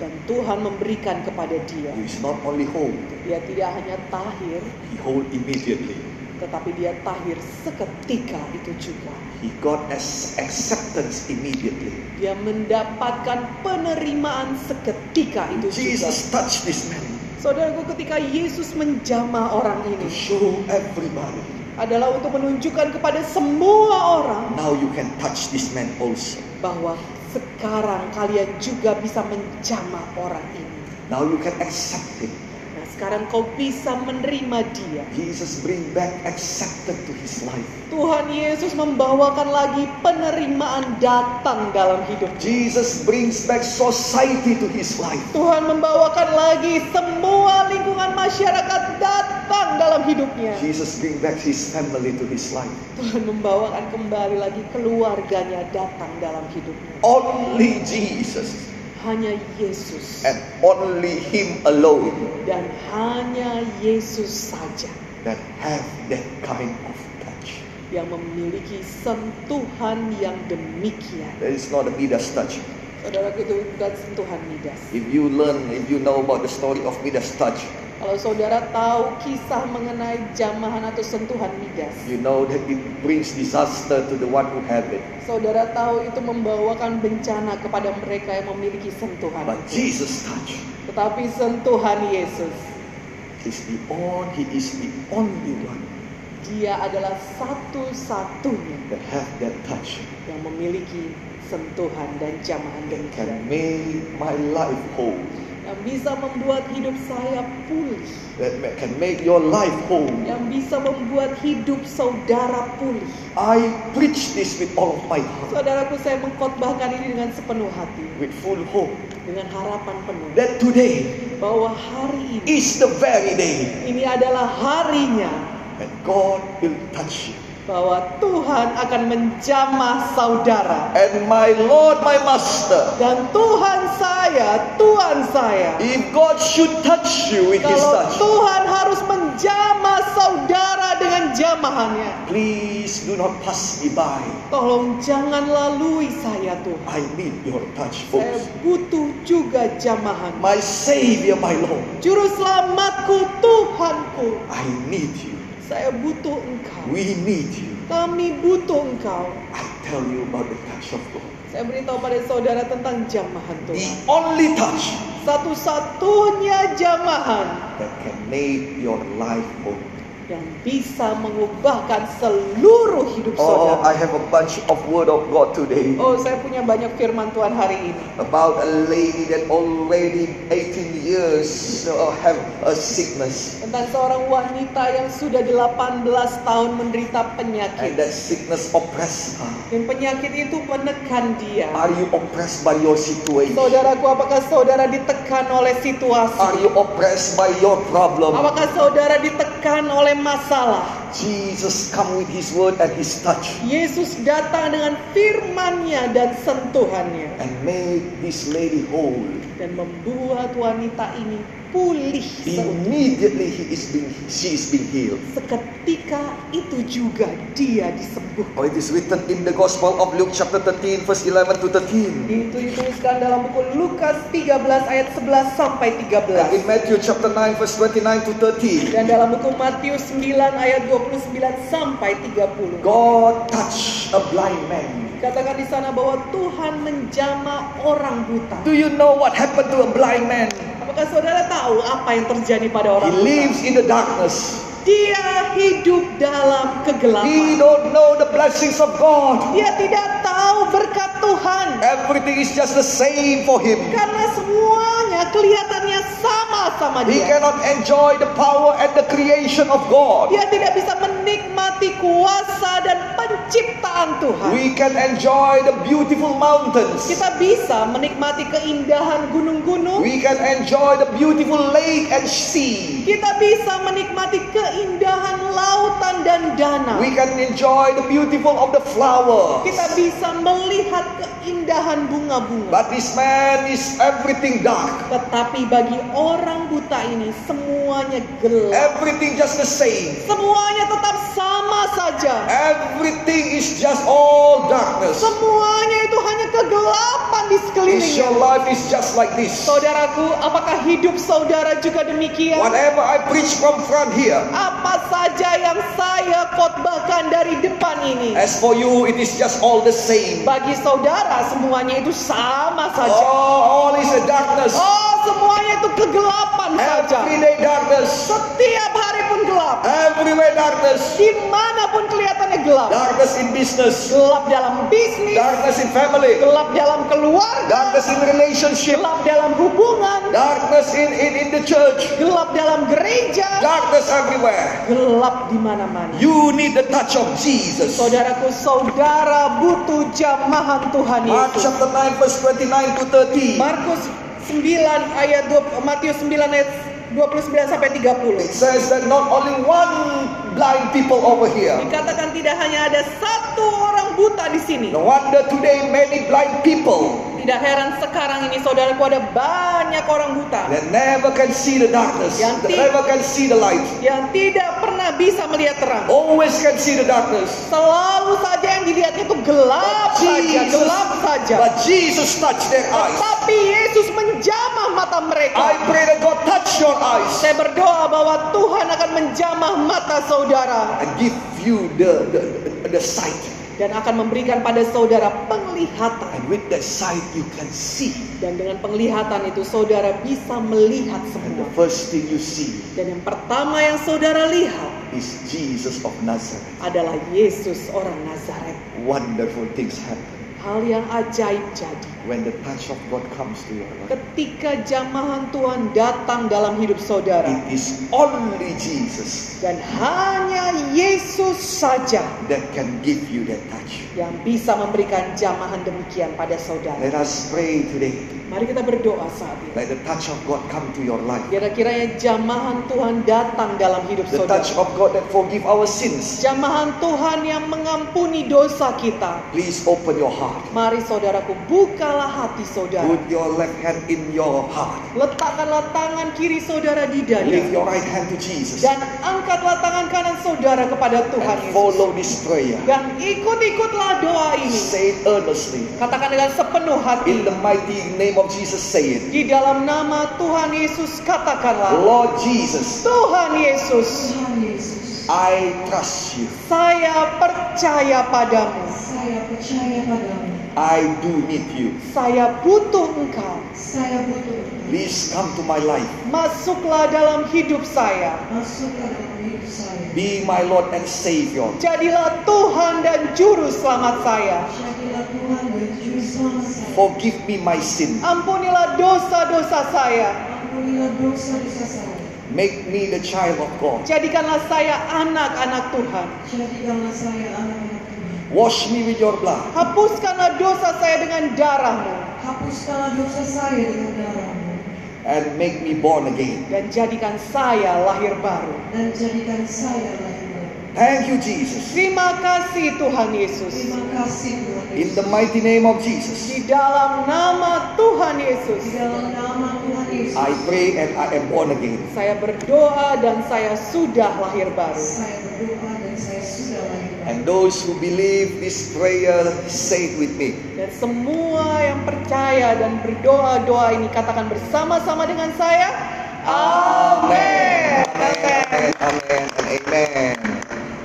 Dan Tuhan memberikan kepada dia. He is not only whole, Dia tidak hanya tahir, he whole immediately. tetapi dia tahir seketika itu juga. He got as acceptance immediately. Dia mendapatkan penerimaan seketika itu juga. Jesus touched this man Saudaraku ketika Yesus menjamah orang to ini show everybody. adalah untuk menunjukkan kepada semua orang Now you can touch this man also. bahwa sekarang kalian juga bisa menjamah orang ini. Now you can accept him. Sekarang kau bisa menerima dia. Jesus bring back accepted to his life. Tuhan Yesus membawakan lagi penerimaan datang dalam hidup. Jesus brings back society to his life. Tuhan membawakan lagi semua lingkungan masyarakat datang dalam hidupnya. Jesus bring back his family to his life. Tuhan membawakan kembali lagi keluarganya datang dalam hidupnya. Only Jesus Hanya Yesus and only him alone dan hanya Yesus saja that have that kind of touch. yang memiliki sentuhan yang demikian. There is not a Midas touch. Saudaraku itu bukan sentuhan Midas. If you learn, if you know about the story of Midas touch, Kalau saudara tahu kisah mengenai jamahan atau sentuhan Midas, you know that it brings disaster to the one who have it. saudara tahu itu membawakan bencana kepada mereka yang memiliki sentuhan. But itu. Jesus touch Tetapi sentuhan Yesus, is the he is the only one dia adalah satu-satunya that have that touch yang memiliki sentuhan dan jamahan demikian. can make my life whole. Yang bisa membuat hidup saya pulih. That can make your life whole. Yang bisa membuat hidup saudara pulih. I preach this with all of my heart, Saudaraku saya mengkhotbahkan ini dengan sepenuh hati. with full hope Dengan harapan penuh. that today Bahwa hari ini, is the very day ini adalah harinya. that God will touch you. Bahwa Tuhan akan menjamah saudara. And my Lord, my Master, Dan Tuhan saya, Tuhan saya. if God should touch you with His Kalau touch, Tuhan harus menjamah saudara dengan jamahannya. please do not pass me by. Tolong jangan lalui saya Tuhan. I need your touch, Saya folks. butuh juga jamahan. My Savior, my Lord, Juru selamatku, Tuhanku. I need you. Saya butuh engkau. We need you. Kami butuh engkau. I tell you about the touch of God. Saya beritahu pada saudara tentang jamahan The Tuhan. only touch Satu-satunya jamahan that can make your life whole. Yang bisa mengubahkan seluruh hidup Oh, I saudara. have a bunch of word of God today Oh, saya punya banyak firman Tuhan hari ini. about a lady that already 18 years uh, have a sickness. Tentang seorang wanita yang sudah 18 tahun menderita And penyakit. that sickness oppressed her. Dan penyakit itu menekan dia. Are you oppressed by your situation? Saudaraku, apakah saudara ditekan oleh situasi? Are you oppressed by your problem? Apakah saudara ditekan oleh masalah? Jesus come with his word and his touch Yesus datang dengan firman-Nya dan sentuhannya and make this lady whole. Dan membuat wanita ini pulih. Immediately he is being she is being healed. Seketika itu juga dia disembuhkan. Oh, it is written in the Gospel of Luke chapter 13 verse 11 to 13. Itu dituliskan dalam buku Lukas 13 ayat 11 sampai And in 13. Matthew chapter 9 verse 29 to 30. Dan dalam buku Matius 9 ayat 29 sampai 30. God touched a blind man. Katakan di sana bahwa Tuhan menjama orang buta. Do you know what happened to a blind man? Apakah saudara tahu apa yang terjadi pada He orang buta? lives in the darkness. Dia hidup dalam He kegelapan. don't know the blessings of God. Dia tidak tahu berkat Tuhan. Everything is just the same for him. Karena semuanya kelihatannya sama sama He dia. cannot enjoy the power and the creation of God. Dia tidak bisa menikmati kuasa dan penciptaan Tuhan. We can enjoy the beautiful mountains. Kita bisa menikmati keindahan gunung-gunung. We can enjoy the beautiful lake and sea. Kita bisa menikmati keindahan lautan dan danau. We can enjoy the beautiful of the flowers. Kita bisa melihat keindahan bunga-bunga. But this man is everything dark. Tetapi bagi orang buta ini semuanya gelap. Everything just the same. Semuanya tetap sama saja. Everything is just all darkness. Semuanya itu hanya kegelapan di Is your sekelilingnya. life is just like this. Saudaraku, apakah hidup saudara juga demikian? Whatever I preach from front here. Apa saja yang saya khotbahkan dari depan ini? As for you, it is just all the same. Bagi saudara semuanya itu sama saja. Oh, all is a darkness. Oh, semuanya itu kegelapan saja. Everyday darkness. Setiap hari gelap. Everywhere darkness. Di mana pun kelihatannya gelap. darkness in business, Gelap dalam bisnis, darkness in family, gelap dalam keluarga, darkness in relationship, gelap dalam hubungan, darkness in, in, in the church, gelap dalam gereja, darkness everywhere. gelap di mana-mana. You need the touch of Jesus. Saudaraku, saudara butuh jamahan Tuhan Mark Yesus. chapter 9 verse 29 to 30. Markus 9 ayat 20, Matius 9 ayat 29 sampai 30. It says that not only one blind people over here. Dikatakan tidak hanya ada satu orang buta di sini. No wonder today many blind people Tidak heran sekarang ini saudaraku ada banyak orang buta that never can see the darkness, Yang that never can see the light. yang tidak pernah bisa melihat terang. Always can see the darkness. Selalu saja yang dilihatnya itu gelap saja, gelap saja. but Jesus touched their eyes. Tetapi Yesus menjamah mata mereka. I pray that God touch your eyes Saya berdoa bahwa Tuhan akan menjamah mata saudara and give you the, the, the sight. Dan akan memberikan pada saudara penglihatan. And with that sight, you can see. Dan dengan penglihatan itu saudara bisa melihat And the semua. first thing you see Dan yang pertama yang saudara lihat is Jesus of Nazareth. adalah Yesus orang Nazaret. Wonderful things happen Hal yang ajaib jadi when the touch of God comes to your life. ketika jamahan Tuhan datang dalam hidup saudara It is only Jesus dan hanya Yesus saja that can give you that touch. yang bisa memberikan jamahan demikian pada saudara. Let us pray today. Mari kita berdoa saat ini. Let the touch of God come to your life. Kira-kiranya jamahan Tuhan datang dalam hidup The saudara. touch of God that forgive our sins. Jamahan Tuhan yang mengampuni dosa kita. Please open your heart. Mari saudaraku, bukalah hati saudara. Put your left hand in your heart. Letakkanlah tangan kiri saudara di Lift dada. your right hand to Jesus. Dan angkatlah tangan kanan saudara kepada Tuhan And Yesus. follow this prayer. Dan ikut-ikutlah doa ini. Say it earnestly. Katakan dengan sepenuh hati. In the mighty name of Jesus, say it. Di dalam nama Tuhan Yesus katakanlah. Lord Jesus, Tuhan Yesus, Tuhan Yesus, I trust you. saya percaya padamu. saya percaya padamu. I do need you. Saya butuh engkau. Saya butuh Please come to my life. Masuklah dalam hidup saya. masuk ke dalam hidup saya. Be my Lord and Savior. Jadilah Tuhan dan Juru Selamat saya. Jadilah Tuhan dan Juru Selamat saya. Forgive me my sin. Ampunilah dosa-dosa saya. Ampunilah dosa-dosa saya. Make me the child of God. Jadikanlah saya anak-anak Tuhan. Jadikanlah saya anak-anak Tuhan. Wash me with your blood. Hapuskanlah dosa saya dengan darahmu. Hapuskanlah dosa saya dengan darahmu. And make me born again. Dan jadikan saya lahir baru. Dan jadikan saya lahir baru. Thank you, Jesus. Terima kasih Tuhan Yesus. Terima kasih Tuhan In Yesus. the mighty name of Jesus, Di dalam nama Tuhan Yesus. Di dalam nama Tuhan Yesus. I pray and I am born again. Saya berdoa dan saya sudah lahir baru. Saya berdoa dan saya sudah lahir baru. And those who believe this prayer, say it with me. Dan semua yang percaya dan berdoa doa ini katakan bersama-sama dengan saya. Amin. Amen. Amen. And amen.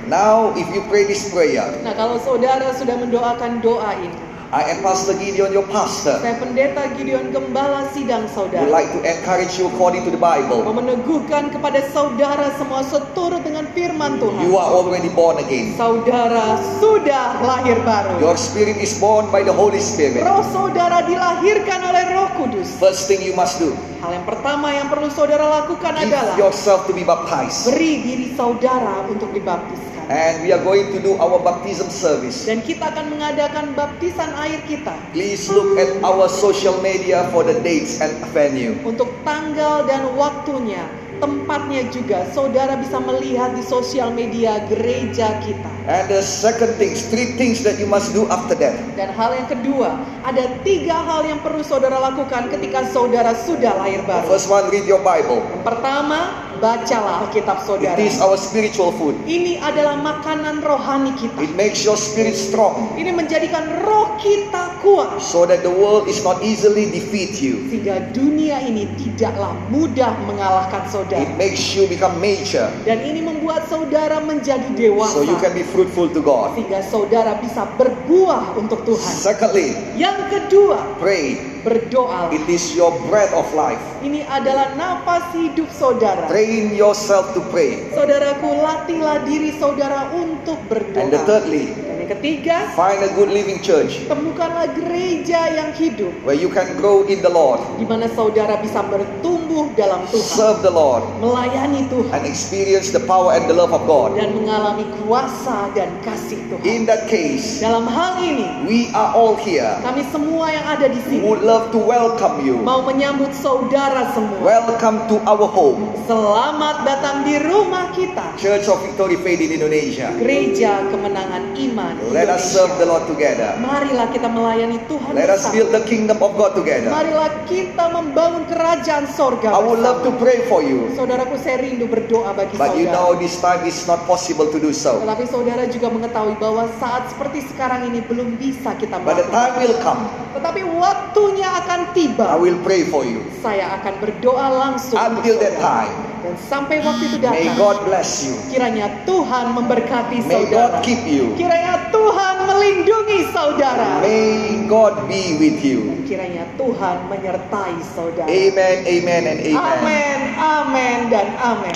Now, if you pray this prayer, Nah, kalau saudara sudah mendoakan doa ini, I am Pastor Gideon, your pastor. saya pendeta Gideon Gembala sidang Would saudara. like to encourage you according to the Mau Bible. meneguhkan kepada saudara semua seturut dengan firman Tuhan. You are already born again. Saudara sudah lahir baru. Your spirit is born by the Holy Spirit. Roh saudara dilahirkan oleh Roh Kudus. First thing you must do, Hal yang pertama yang perlu saudara lakukan give adalah yourself to be baptized. beri diri saudara untuk dibaptiskan. And we are going to do our baptism service. Dan kita akan mengadakan baptisan air kita Please look at our social media for the dates and venue. untuk tanggal dan waktunya. Tempatnya juga saudara bisa melihat di sosial media gereja kita. And the second thing, three things that you must do after that. Dan hal yang kedua, ada tiga hal yang perlu saudara lakukan ketika saudara sudah lahir The baru. first one, read your Bible. Yang pertama, bacalah Alkitab It saudara. is our spiritual food. Ini adalah makanan rohani kita. It makes your spirit strong Ini menjadikan roh kita kuat. so that the world is not easily defeat you. Sehingga dunia ini tidaklah mudah mengalahkan saudara. It makes you become mature Dan ini membuat saudara menjadi dewasa. so you can be fruitful to God. Sehingga saudara bisa berbuah untuk Tuhan. Secondly, Yang kedua, pray Berdoa. It is your breath of life. Ini adalah napas hidup saudara. Train yourself to pray. Saudaraku, latihlah diri saudara untuk And the berdoa. thirdly, ketiga, find a good living church temukanlah gereja yang hidup where you can grow in the Lord, di mana saudara bisa bertumbuh dalam Tuhan, serve the Lord, melayani Tuhan and experience the power and the love of God. dan mengalami kuasa dan kasih Tuhan. In that case, Dalam hal ini, we are all here kami semua yang ada di sini would love to welcome you. mau menyambut saudara semua. Welcome to our home, Selamat datang di rumah kita, Church of Victory Faith in Indonesia. Gereja Kemenangan Iman Let us serve the. Lord together. Marilah kita melayani Tuhan Let us build the kingdom of God together. Marilah kita membangun kerajaan sorga I would love to pray for you, Saudaraku saya rindu berdoa bagi but you know saudara. this time is not possible to do so. Tetapi saudara juga mengetahui bahwa saat seperti sekarang ini belum bisa kita But the time melakukan. will come. Tetapi waktunya akan I tiba. will pray for you. Saya akan berdoa langsung Until that saudara. time, Dan sampai waktu itu may datang, God bless you. kiranya Tuhan memberkati May saudara. God keep you. Kiranya Tuhan melindungi saudara. May God be with you. Kiranya Tuhan menyertai saudara. Amen, amen, and amen. Amin, amin, dan amin.